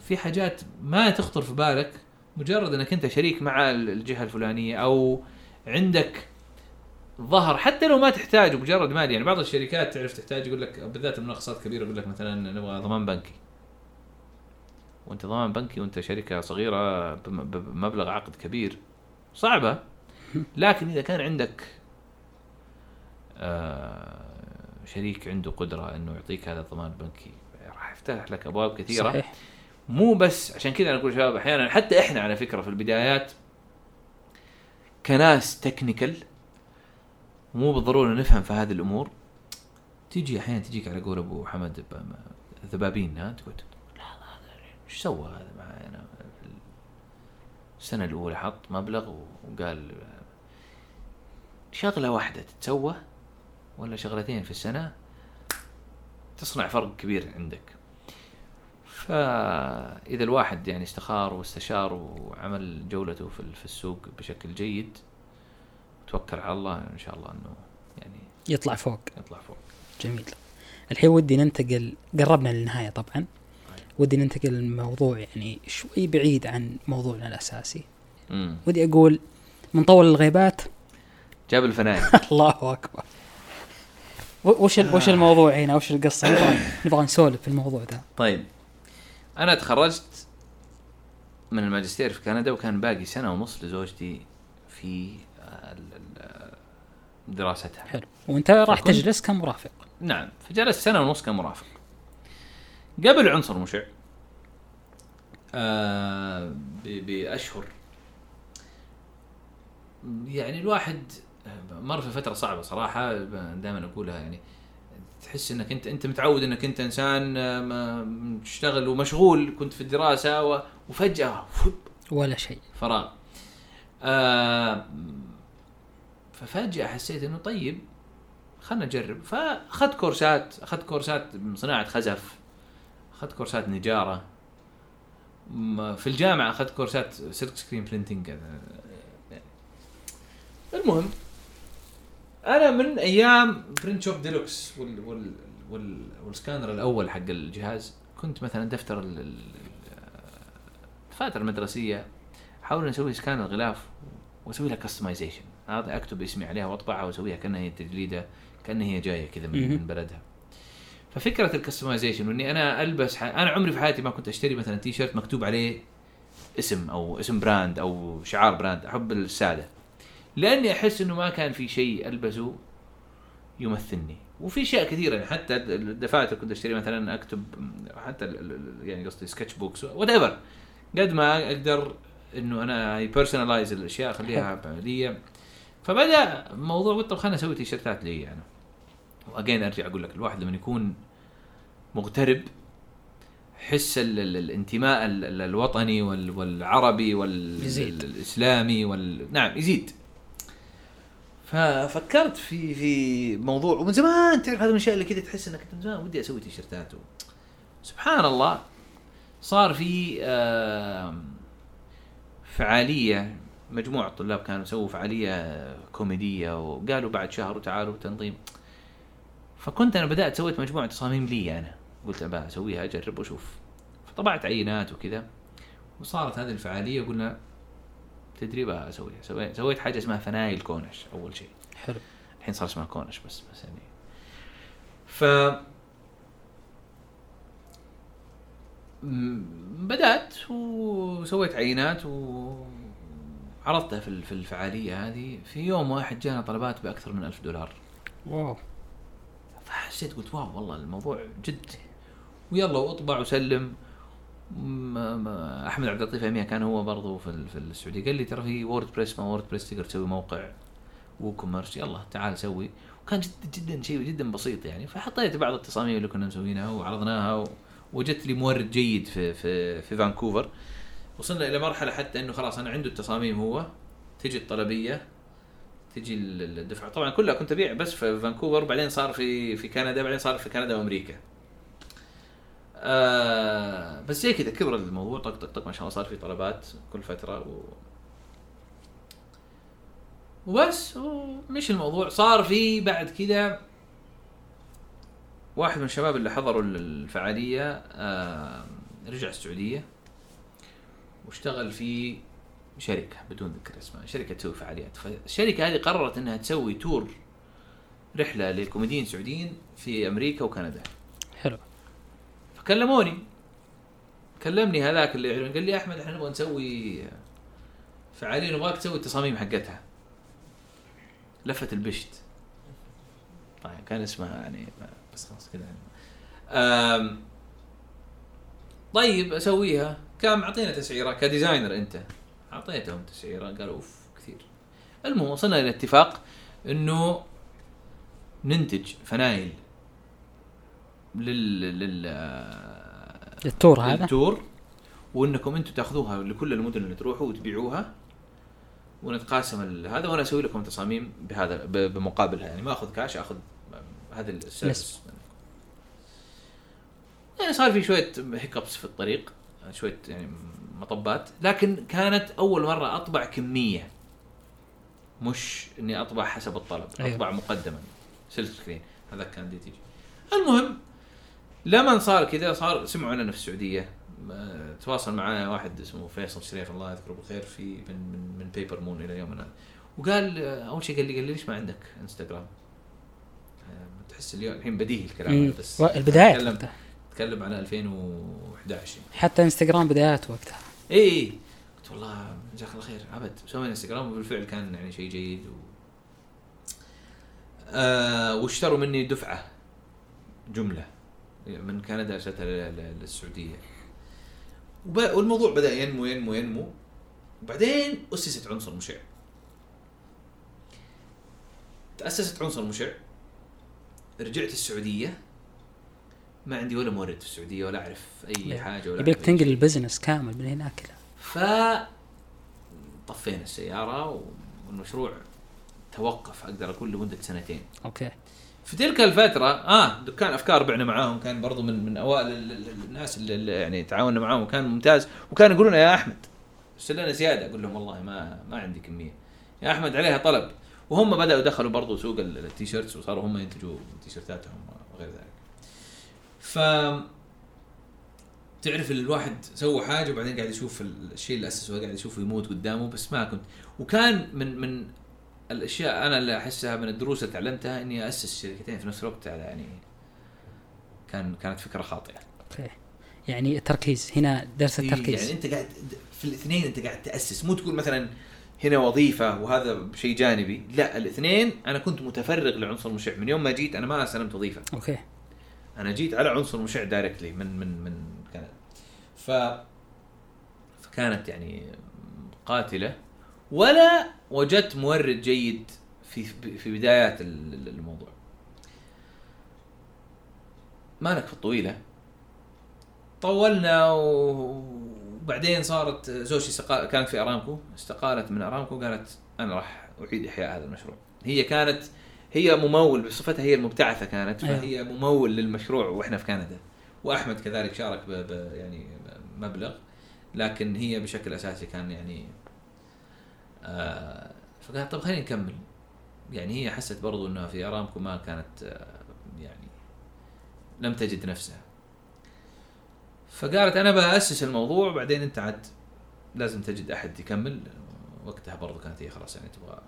Speaker 4: في حاجات ما تخطر في بالك مجرد إنك أنت شريك مع الجهة الفلانية أو عندك ظهر حتى لو ما تحتاجه مجرد مالي يعني بعض الشركات تعرف تحتاج يقول لك بالذات المناقصات كبيرة يقول لك مثلا نبغى ضمان بنكي. وأنت ضمان بنكي وأنت شركة صغيرة بم- بمبلغ عقد كبير. صعبة. لكن إذا كان عندك آه، شريك عنده قدرة إنه يعطيك هذا الضمان البنكي يفتح لك أبواب كثيرة.
Speaker 2: صحيح.
Speaker 4: مو بس عشان كذا أنا أقول شباب أحيانا حتى إحنا على فكرة في البدايات كناس تكنيكال مو بالضرورة نفهم في هذه الأمور. تيجي أحيانا تجيك على قول أبو حمد ذبابين ها تقول لا هذا إيش سوى هذا معنا في السنة الأولى حط مبلغ وقال شغلة واحدة تتسوى ولا شغلتين في السنة تصنع فرق كبير عندك. فإذا الواحد يعني استخار واستشار وعمل جولته في في السوق بشكل جيد توكل على الله إن شاء الله إنه يعني
Speaker 2: يطلع فوق.
Speaker 4: يطلع فوق.
Speaker 2: جميل. الحين ودي ننتقل قربنا للنهاية طبعا. ودي ننتقل للموضوع يعني شوي بعيد عن موضوعنا الأساسي.
Speaker 4: امم
Speaker 2: ودي أقول من طول الغيبات
Speaker 4: جاب الفنايل
Speaker 2: الله أكبر. و- وش وش الموضوع هنا؟ وش نبغى نبغى نسولف في الموضوع ده.
Speaker 4: طيب. أنا تخرجت من الماجستير في كندا وكان باقي سنة ونص لزوجتي في دراستها.
Speaker 2: حلو. وأنت راح تجلس كمرافق.
Speaker 4: نعم فجلست سنة ونص كمرافق. قبل عنصر مشع آه بأشهر يعني الواحد مر في فترة صعبة صراحة دائما أقولها يعني. تحس إنك انت أنت متعود إنك أنت إنسان آه، تشتغل ومشغول كنت في الدراسة و- وفجأة
Speaker 2: ولا شيء.
Speaker 4: فراغ. آه ففجأة حسيت إنه طيب خلنا نجرب. فأخذت كورسات أخذت كورسات من صناعة خزف أخذت كورسات نجارة. م- في الجامعة أخذت كورسات silk screen printing المهم أنا من أيام Print Shop Deluxe وال وال وال والسكانر الأول حق الجهاز. كنت مثلا دفتر ال- ال- الدفاتر المدرسية أحاول أسوي scan الغلاف وأسوي لها customization هذا أكتب اسمي عليها وأطبعها وأسويها كأنها هي تجليدة كأنها هي جاية كذا من. من بلدها. ففكرة ال customization وإني أنا ألبس ح... أنا عمري في حياتي ما كنت أشتري مثلا تي شيرت مكتوب عليه اسم أو اسم brand أو شعار brand أحب السادة. لأني أحس إنه ما كان في شيء ألبسه يمثلني. وفي أشياء كثيرة يعني حتى الدفاتر كنت أشتري مثلا أكتب حتى يعني قصدي sketch books whatever قد ما أقدر إنه أنا personalize الأشياء أخليها لي فبدأ موضوع قلت طب خليني أسوي تيشيرتات لي أنا وأجين أرجع أقول لك الواحد لما يكون مغترب حس ال- ال- الانتماء ال- ال- الوطني وال- والعربي. والاسلامي وال... نعم يزيد. ففكرت في في موضوع ومن زمان تعرف من الاشياء اللي كذا تحس إنك من زمان ودي أسوي تيشيرتات و... سبحان الله صار في فعالية مجموعة طلاب كانوا سووا فعالية كوميدية وقالوا بعد شهر وتعالوا تنظيم فكنت أنا بدأت سويت مجموعة تصاميم لي أنا. قلت ابى أسويها أجرب وأشوف. فطبعت عينات وكذا وصارت هذه الفعالية وقلنا تدريبها أسويها. سويت سويت حاجة اسمها فنايل كونش أول شيء.
Speaker 2: حلو.
Speaker 4: الحين صار اسمها كونش بس بس يعني. ف بدأت وسويت عينات وعرضتها في في الفعالية هذه. في يوم واحد جانا طلبات بأكثر من ألف دولار.
Speaker 2: wow.
Speaker 4: فحسيت قلت واو والله الموضوع جد. ويلا واطبع وسلم. أحمد عبد اللطيف امية كان هو برضو في في السعودية. قال لي ترى في WordPress ما WordPress تقدر تسوي موقع WooCommerce يلا تعال سوي. وكان جدا جدا شيء جدا بسيط يعني. فحطيت بعض التصاميم اللي كنا مسوينها وعرضناها وجدت لي مورد جيد في في في فانكوفر. وصلنا إلى مرحلة حتى إنه خلاص أنا عنده التصاميم هو. تجي الطلبية تجي ال- ال- الدفعة. طبعا كلها كنت أبيع بس في فانكوفر. بعدين صار في في كندا بعدين صار في كندا وأمريكا. آه بس زي كذا كبر الموضوع طق طق طق ما شاء الله صار في طلبات كل فترة و وبس ومش الموضوع. صار في بعد كذا واحد من الشباب اللي حضروا ال- الفعالية آه رجع السعودية واشتغل في شركة بدون ذكر اسمها شركة تسوي فعاليات. فالشركة هذه قررت إنها تسوي تور رحلة للكوميديين السعوديين في أمريكا وكندا. فكلموني كلمني هذاك اللي يعلن قال لي أحمد إحنا نبغى نسوي فعاليه نبغاك تسوي التصاميم حقتها. لفت البشت. طيب كان اسمها يعني بس خلاص كذا يعني. طيب أسويها. كان معطينا تسعيرة. كديزاينر أنت. أعطيتهم تسعيرة. قالوا أوف كثير. المهم وصلنا إلى اتفاق إنه ننتج فنايل. لل لل
Speaker 2: ال tour هذا؟
Speaker 4: ال tour وإنكم أنتم تأخذوها لكل المدن اللي تروحوا وتبيعوها. ونتقاسم هذا وأنا أسوي لكم تصاميم بهذا بمقابلها. يعني ما أخذ كاش أخذ هذا ال service يعني صار في شوية hiccups في الطريق شوية يعني مطبات. لكن كانت أول مرة أطبع كمية. مش إني أطبع حسب الطلب
Speaker 2: أيوة.
Speaker 4: أطبع مقدما. silk screen هذا كان دي تيجي المهم لما صار كذا صار سمعوا عننا في السعودية. آه، تواصل معنا واحد اسمه فيصل شريف الله يذكره بالخير في من من, من Paper Moon إلى يومنا. هذا وقال آه، أول شيء قال لي قال لي ليش ما عندك انستغرام؟ آه، تحس اليوم الحين بديهي الكلام بس
Speaker 2: البدايات
Speaker 4: تكلم. تكلم عن 2011
Speaker 2: حتى انستغرام بدايات وقتها.
Speaker 4: إي إي. قلت والله جزاك الله خير. أبد سوينا انستغرام وبالفعل كان يعني شيء جيد و... آه واشتروا مني دفعة جملة. من كندا ارسلتها للسعودية. والموضوع بدأ ينمو ينمو ينمو وبعدين أسست عنصر مشع تأسست عنصر مشع رجعت السعودية ما عندي ولا مورد في السعودية ولا أعرف
Speaker 2: أي.
Speaker 4: حاجة ولا
Speaker 2: يبيك تنقل.
Speaker 4: ال
Speaker 2: business كامل من هناك كذا
Speaker 4: ف طفينا السيارة والمشروع توقف أقدر أقول لمدة سنتين.
Speaker 2: okay
Speaker 4: في تلك الفترة آه دكان أفكار بعنا معاهم كان برضو من من أوائل ال- ال- ال- الناس اللي يعني تعاوننا معاهم وكان ممتاز وكانوا يقولون يا أحمد ارسل لنا زيادة أقول لهم والله ما ما عندي كمية. يا أحمد عليها طلب وهم بدأوا دخلوا برضو سوق ال- ال T-shirts وصاروا هم ينتجوا تيشيرتاتهم وغير ذلك. ف تعرف الواحد سوى حاجة وبعدين قاعد يشوف الشيء اللي أسسه قاعد يشوفه يموت قدامه بس ما كنت وكان من من الأشياء أنا اللي أحسها من الدروس اللي تعلمتها إني اسس شركتين في نفس الوقت يعني كان كانت فكرة خاطئة.
Speaker 2: okay. يعني التركيز هنا درس
Speaker 4: يعني
Speaker 2: التركيز.
Speaker 4: أنت قاعد في الاثنين أنت قاعد تأسس. مو تقول مثلا هنا وظيفة وهذا شيء جانبي. لا الاثنين أنا كنت متفرغ لعنصر مشع. من يوم ما جيت أنا ما استلمت وظيفة.
Speaker 2: okay.
Speaker 4: أنا جيت على عنصر مشع directly من من من كندا ف فكانت يعني قاتلة. ولا وجدت مورد جيد في في بدايات ال- ال- الموضوع. ما نكفى الطويلة؟ طولنا وبعدين صارت زوجتي استقال كانت في أرامكو استقالت من أرامكو قالت أنا راح أعيد إحياء هذا المشروع. هي كانت هي ممول بصفتها هي المبتعثة كانت
Speaker 2: أيوه.
Speaker 4: فهي ممول للمشروع وإحنا في كندا. وأحمد كذلك شارك ب ب يعني مبلغ لكن هي بشكل أساسي كان يعني آه فقالت طب خلينا نكمل. يعني هي حست برضو إنها في أرامكو ما كانت آه يعني لم تجد نفسها. فقالت أنا بأسس الموضوع بعدين أنت عاد لازم تجد أحد يكمل. وقتها برضو كانت هي خلاص يعني تبغى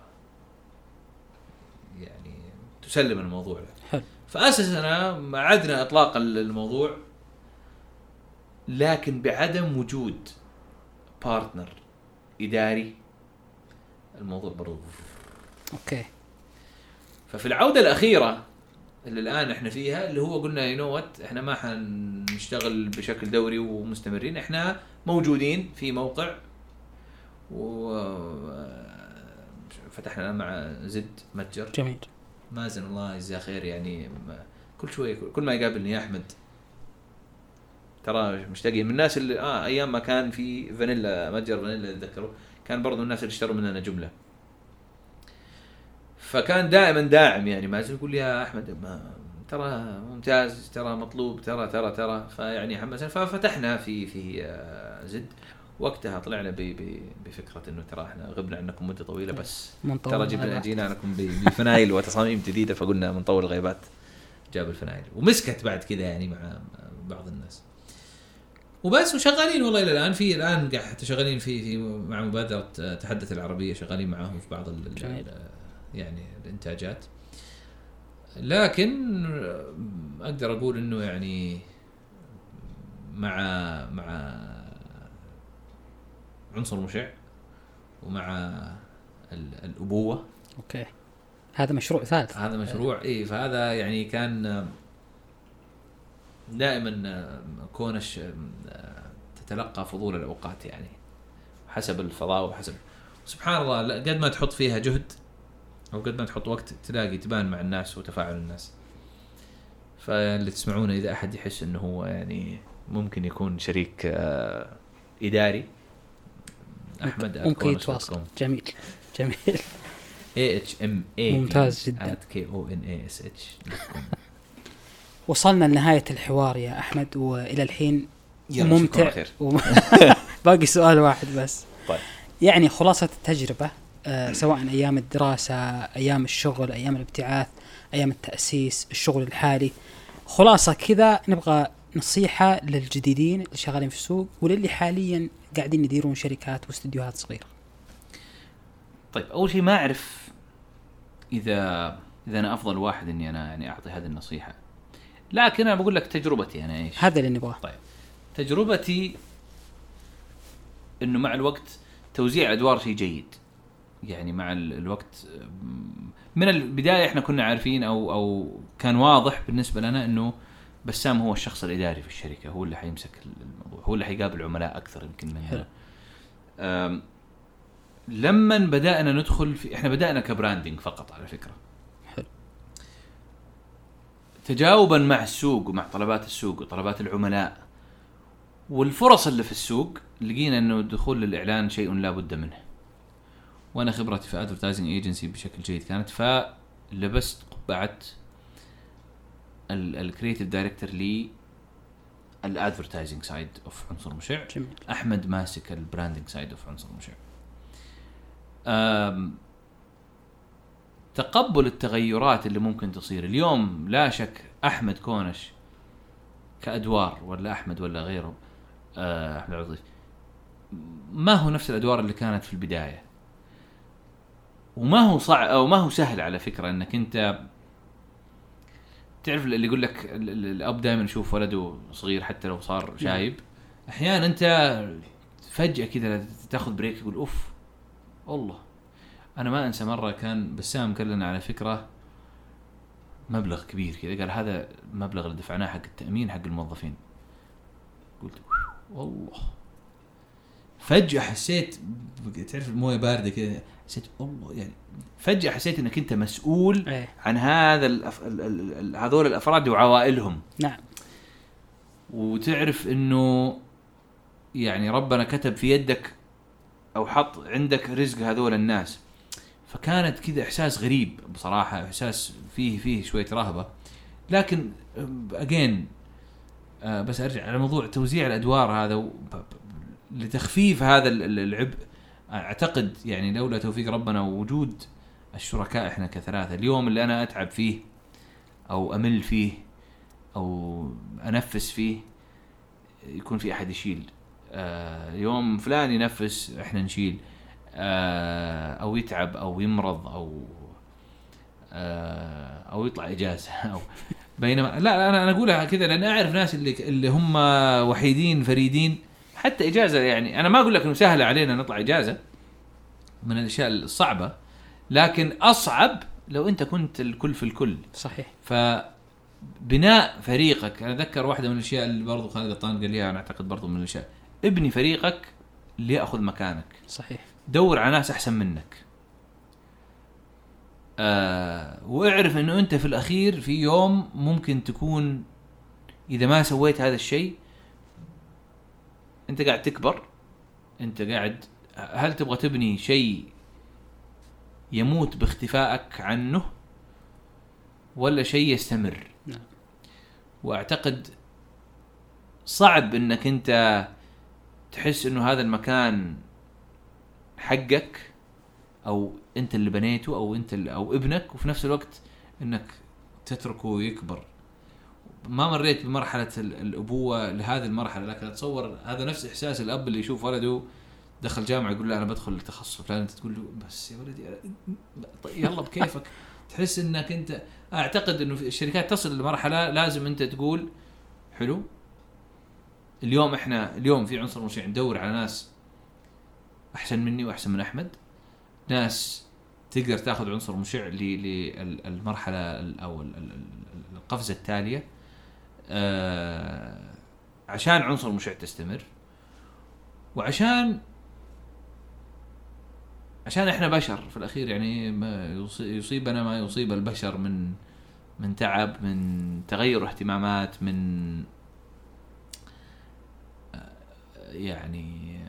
Speaker 4: يعني تسلم الموضوع. له
Speaker 2: حلو.
Speaker 4: فأسسنا عدنا اطلاق الموضوع لكن بعدم وجود بارتنر إداري الموضوع برضو.
Speaker 2: okay.
Speaker 4: ففي العودة الأخيرة اللي الآن إحنا فيها اللي هو قلنا يو وات إحنا ما حنشتغل بشكل دوري ومستمرين إحنا موجودين في موقع و فتحنا الان مع زد متجر.
Speaker 2: جميل.
Speaker 4: مازن الله يجزاه خير يعني كل شوية كل ما يقابلني يا أحمد. ترى مشتاقين. من الناس اللي آه أيام ما كان في فانيلا متجر فانيلا تذكروا كان برضو الناس اللي اشتروا مننا جملة. فكان دائما داعم يعني مازن يقول لي يا أحمد ما ترى ممتاز ترى مطلوب ترى ترى ترى. فيعني حمسنا ففتحنا في في آه، زد. وقتها طلعنا بفكرة إنه ترى إحنا غبنا عنكم مدة طويلة بس ترى جبنا. جينا لكم بفنايل وتصاميم جديدة فقلنا بنطول الغيبات جاب الفنايل. ومسكت بعد كذا يعني مع بعض الناس. وبس وشغالين والله إلى الآن. في الآن قاعد حتى شغالين في في مع مبادرة تحدث العربية شغالين معاهم في بعض ال- يعني الإنتاجات. لكن أقدر أقول إنه يعني مع مع عنصر مشع ومع ال- الأبوة.
Speaker 2: أوكي. هذا مشروع ثالث.
Speaker 4: هذا مشروع. اي فهذا يعني كان دائما آه، كونش آه، تتلقى فضول الأوقات يعني حسب الفضاء وحسب. سبحان الله قد ما تحط فيها جهد أو قد ما تحط وقت تلاقي تبان مع الناس وتفاعل الناس. فاللي تسمعونه إذا أحد يحس إنه هو يعني ممكن يكون شريك آه، إداري أحمد
Speaker 2: ممكن يتواصل. جميل. جميل.
Speaker 4: اي اتش ام اي
Speaker 2: ممتاز جداً.
Speaker 4: K O N A S H
Speaker 2: وصلنا لنهاية الحوار يا أحمد وإلى الحين ممتع. باقي سؤال واحد بس
Speaker 4: طيب.
Speaker 2: يعني خلاصة التجربة آه سواء أيام الدراسة أيام الشغل أيام الابتعاث أيام التأسيس الشغل الحالي خلاصة كذا نبغى نصيحة للجديدين اللي شغالين في السوق وللي حاليا قاعدين يديرون شركات واستديوهات صغيرة
Speaker 4: طيب أول شيء ما أعرف اذا إذا أنا أفضل واحد إني أنا يعني أعطي هذه النصيحة لكن أنا بقول لك تجربتي أنا إيش؟
Speaker 2: هذا اللي نبغاه.
Speaker 4: طيب. تجربتي إنه مع الوقت توزيع الادوار شيء جيد. يعني مع ال- الوقت من البداية إحنا كنا عارفين أو أو كان واضح بالنسبة لنا إنه بسام هو الشخص الإداري في الشركة هو اللي حيمسك الموضوع هو اللي حيقابل عملاء أكثر يمكن
Speaker 2: حلو.
Speaker 4: مننا لما بدأنا ندخل في إحنا بدأنا ك branding فقط على
Speaker 2: فكرة.
Speaker 4: تجاوبا مع السوق ومع طلبات السوق وطلبات العملاء والفرص اللي في السوق لقينا إنه الدخول للإعلان شيء لا بد منه. وأنا خبرتي في advertising agency بشكل جيد كانت فلبست قبعة ال creative director لي ال advertising side of عنصر مشع.
Speaker 2: جميل.
Speaker 4: أحمد ماسك ال branding side of عنصر مشع. تقبل التغيرات اللي ممكن تصير. اليوم لا شك أحمد كونش كأدوار ولا أحمد ولا غيره آه، أحمد عطيف ما هو نفس الأدوار اللي كانت في البداية. وما هو صعب أو ما هو سهل على فكرة إنك أنت تعرف اللي يقول لك ال- ال- الأب دائما يشوف ولده صغير حتى لو صار شايب. أحيانا أنت فجأة كذا تاخذ بريك يقول أوف والله. أنا ما أنسى مرة كان بسام كلنا على فكرة مبلغ كبير كذا. قال هذا المبلغ اللي دفعناه حق التأمين حق الموظفين. قلت والله. فجأة حسيت تعرف المويه باردة كذا. حسيت والله يعني فجأة حسيت إنك أنت مسؤول
Speaker 2: إيه.
Speaker 4: عن هذا الأف... ال... ال... ال... هذول الأفراد وعوائلهم.
Speaker 2: نعم.
Speaker 4: وتعرف إنه يعني ربنا كتب في يدك أو حط عندك رزق هذول الناس. فكانت كذا إحساس غريب بصراحة إحساس فيه فيه شوية رهبة. لكن اجين بس أرجع على موضوع توزيع الأدوار هذا لتخفيف هذا ال- ال- العبء أعتقد يعني لولا توفيق ربنا ووجود الشركاء إحنا كثلاثة اليوم اللي أنا أتعب فيه أو أمل فيه أو أنفس فيه يكون في أحد يشيل. آه يوم فلان ينفس إحنا نشيل. آه أو يتعب أو يمرض أو آه أو يطلع إجازة أو بينما لا لا، أنا أنا أقولها كذا لأن أعرف ناس اللي اللي هم وحيدين فريدين حتى إجازة يعني أنا ما أقول لك إنه سهلة علينا نطلع إجازة من الأشياء الصعبة لكن أصعب لو أنت كنت الكل في الكل.
Speaker 2: صحيح.
Speaker 4: فبناء فريقك أنا أتذكر واحدة من الأشياء اللي برضو خالد قطان قال لي أنا أعتقد برضو من الأشياء ابني فريقك ليأخذ مكانك.
Speaker 2: صحيح.
Speaker 4: دور على ناس أحسن منك آه واعرف إنه أنت في الأخير في يوم ممكن تكون إذا ما سويت هذا الشيء أنت قاعد تكبر أنت قاعد هل تبغى تبني شيء يموت باختفائك عنه ولا شيء يستمر
Speaker 2: نعم.
Speaker 4: وأعتقد صعب إنك أنت تحس إنه هذا المكان حقك أو أنت اللي بنيته أو أنت أو ابنك وفي نفس الوقت إنك تتركه يكبر ما مريت بمرحلة ال- الأبوة لهذه المرحلة لكن أتصور هذا نفس إحساس الأب اللي يشوف ولده دخل جامعة يقول له أنا بدخل التخصص فلان أنت تقول له بس يا ولدي طيب يلا بكيفك. تحس إنك أنت أعتقد إنه الشركات تصل لمرحلة لازم أنت تقول حلو اليوم إحنا اليوم في عنصر مشروع ندور على ناس أحسن مني وأحسن من أحمد. ناس تقدر تاخذ عنصر مشع للمرحله أو ال- ال- ال- القفزة التالية. آه عشان عنصر مشع تستمر وعشان عشان إحنا بشر في الأخير يعني ما يصي- يصيبنا ما يصيب البشر من من تعب من تغير اهتمامات من آه، يعني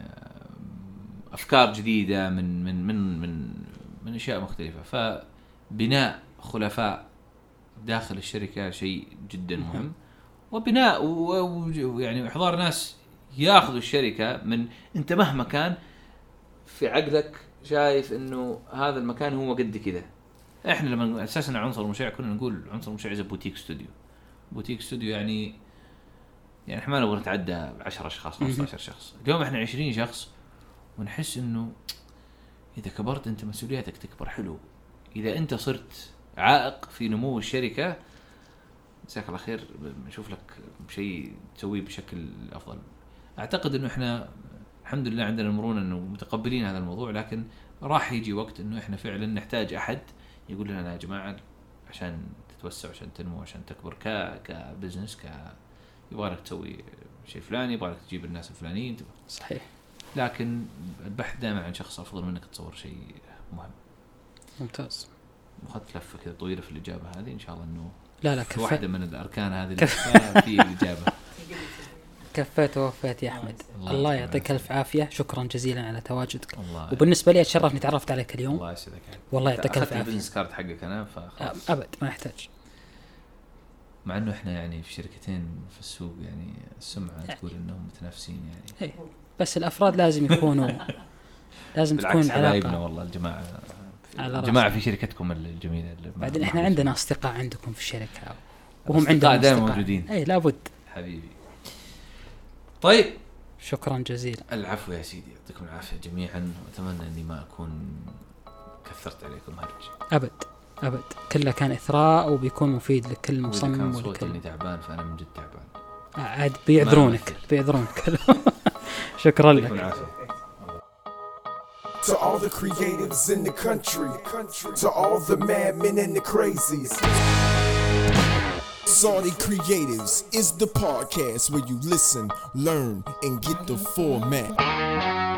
Speaker 4: أفكار جديدة من من من من من أشياء مختلفة. فبناء خلفاء داخل الشركة شيء جدا مهم. وبناء ويعني احضار ناس ياخذوا الشركة من أنت مهما كان في عقلك شايف إنه هذا المكان هو قد كذا. إحنا لما أساسا عنصر مشع كنا نقول عنصر مشع زي بوتيك استوديو بوتيك استوديو يعني يعني إحنا ما نبغى نتعدى 10 أشخاص 15 شخص. اليوم إحنا 20 شخص ونحس إنه إذا كبرت أنت مسؤولياتك تكبر. حلو. إذا أنت صرت عائق في نمو الشركة جزاك الله خير. نشوف لك شيء تسويه بشكل أفضل. أعتقد إنه إحنا الحمد لله عندنا المرونه إنه متقبلين هذا الموضوع لكن راح يجي وقت إنه إحنا فعلا نحتاج أحد يقول لنا يا جماعة عشان تتوسع عشان تنمو عشان تكبر ك كبزنس ك يبغالك تسوي شيء فلاني يبغالك تجيب الناس الفلانيين
Speaker 2: صحيح.
Speaker 4: لكن البحث دائما عن شخص أفضل منك تصور شيء مهم.
Speaker 2: ممتاز.
Speaker 4: اخذت لفة كذا طويلة في الإجابة هذه إن شاء الله إنه
Speaker 2: لا لا
Speaker 4: في واحدة
Speaker 2: كفيت
Speaker 4: من الأركان هذه اللفة في الإجابة.
Speaker 2: كفيت ووفيت يا أحمد.
Speaker 4: الله
Speaker 2: الله
Speaker 4: يعطيك
Speaker 2: ألف عافية. شكرا جزيلا على تواجدك.
Speaker 4: الله
Speaker 2: وبالنسبة لي أتشرف إني تعرفت عليك اليوم.
Speaker 4: الله يسعدك
Speaker 2: والله يعطيك ألف
Speaker 4: أخذت
Speaker 2: عافية.
Speaker 4: ال business card حقك أنا فخلاص.
Speaker 2: أبد ما يحتاج.
Speaker 4: مع إنه إحنا يعني في شركتين في السوق يعني السمعة تقول إنهم متنافسين يعني.
Speaker 2: بس الأفراد لازم يكونوا لازم تكون علاقة.
Speaker 4: والله الجماعة.
Speaker 2: على الجماعة.
Speaker 4: في شركتكم الجميلة
Speaker 2: بعدين
Speaker 4: إحنا.
Speaker 2: عندنا أصدقاء عندكم في الشركة. وهم عندهم
Speaker 4: دايما
Speaker 2: أصدقاء.
Speaker 4: موجودين.
Speaker 2: اي لابد.
Speaker 4: حبيبي. طيب.
Speaker 2: شكرا جزيلا.
Speaker 4: العفو يا سيدي يعطيكم العافية جميعا. واتمنى إني ما أكون كثرت عليكم هرج
Speaker 2: أبد أبد. كله كان إثراء وبيكون مفيد لكل مصمم
Speaker 4: كان صوتي
Speaker 2: ولكل
Speaker 4: إني تعبان فأنا من جد تعبان.
Speaker 2: عاد بيعذرونك. بيعذرونك. شكرا
Speaker 4: يعطيكم
Speaker 2: لك
Speaker 4: العافيه
Speaker 3: To all the creatives in the country, to all the madmen and the crazies. Saudi Creatives is the podcast where you listen, learn, and get the format.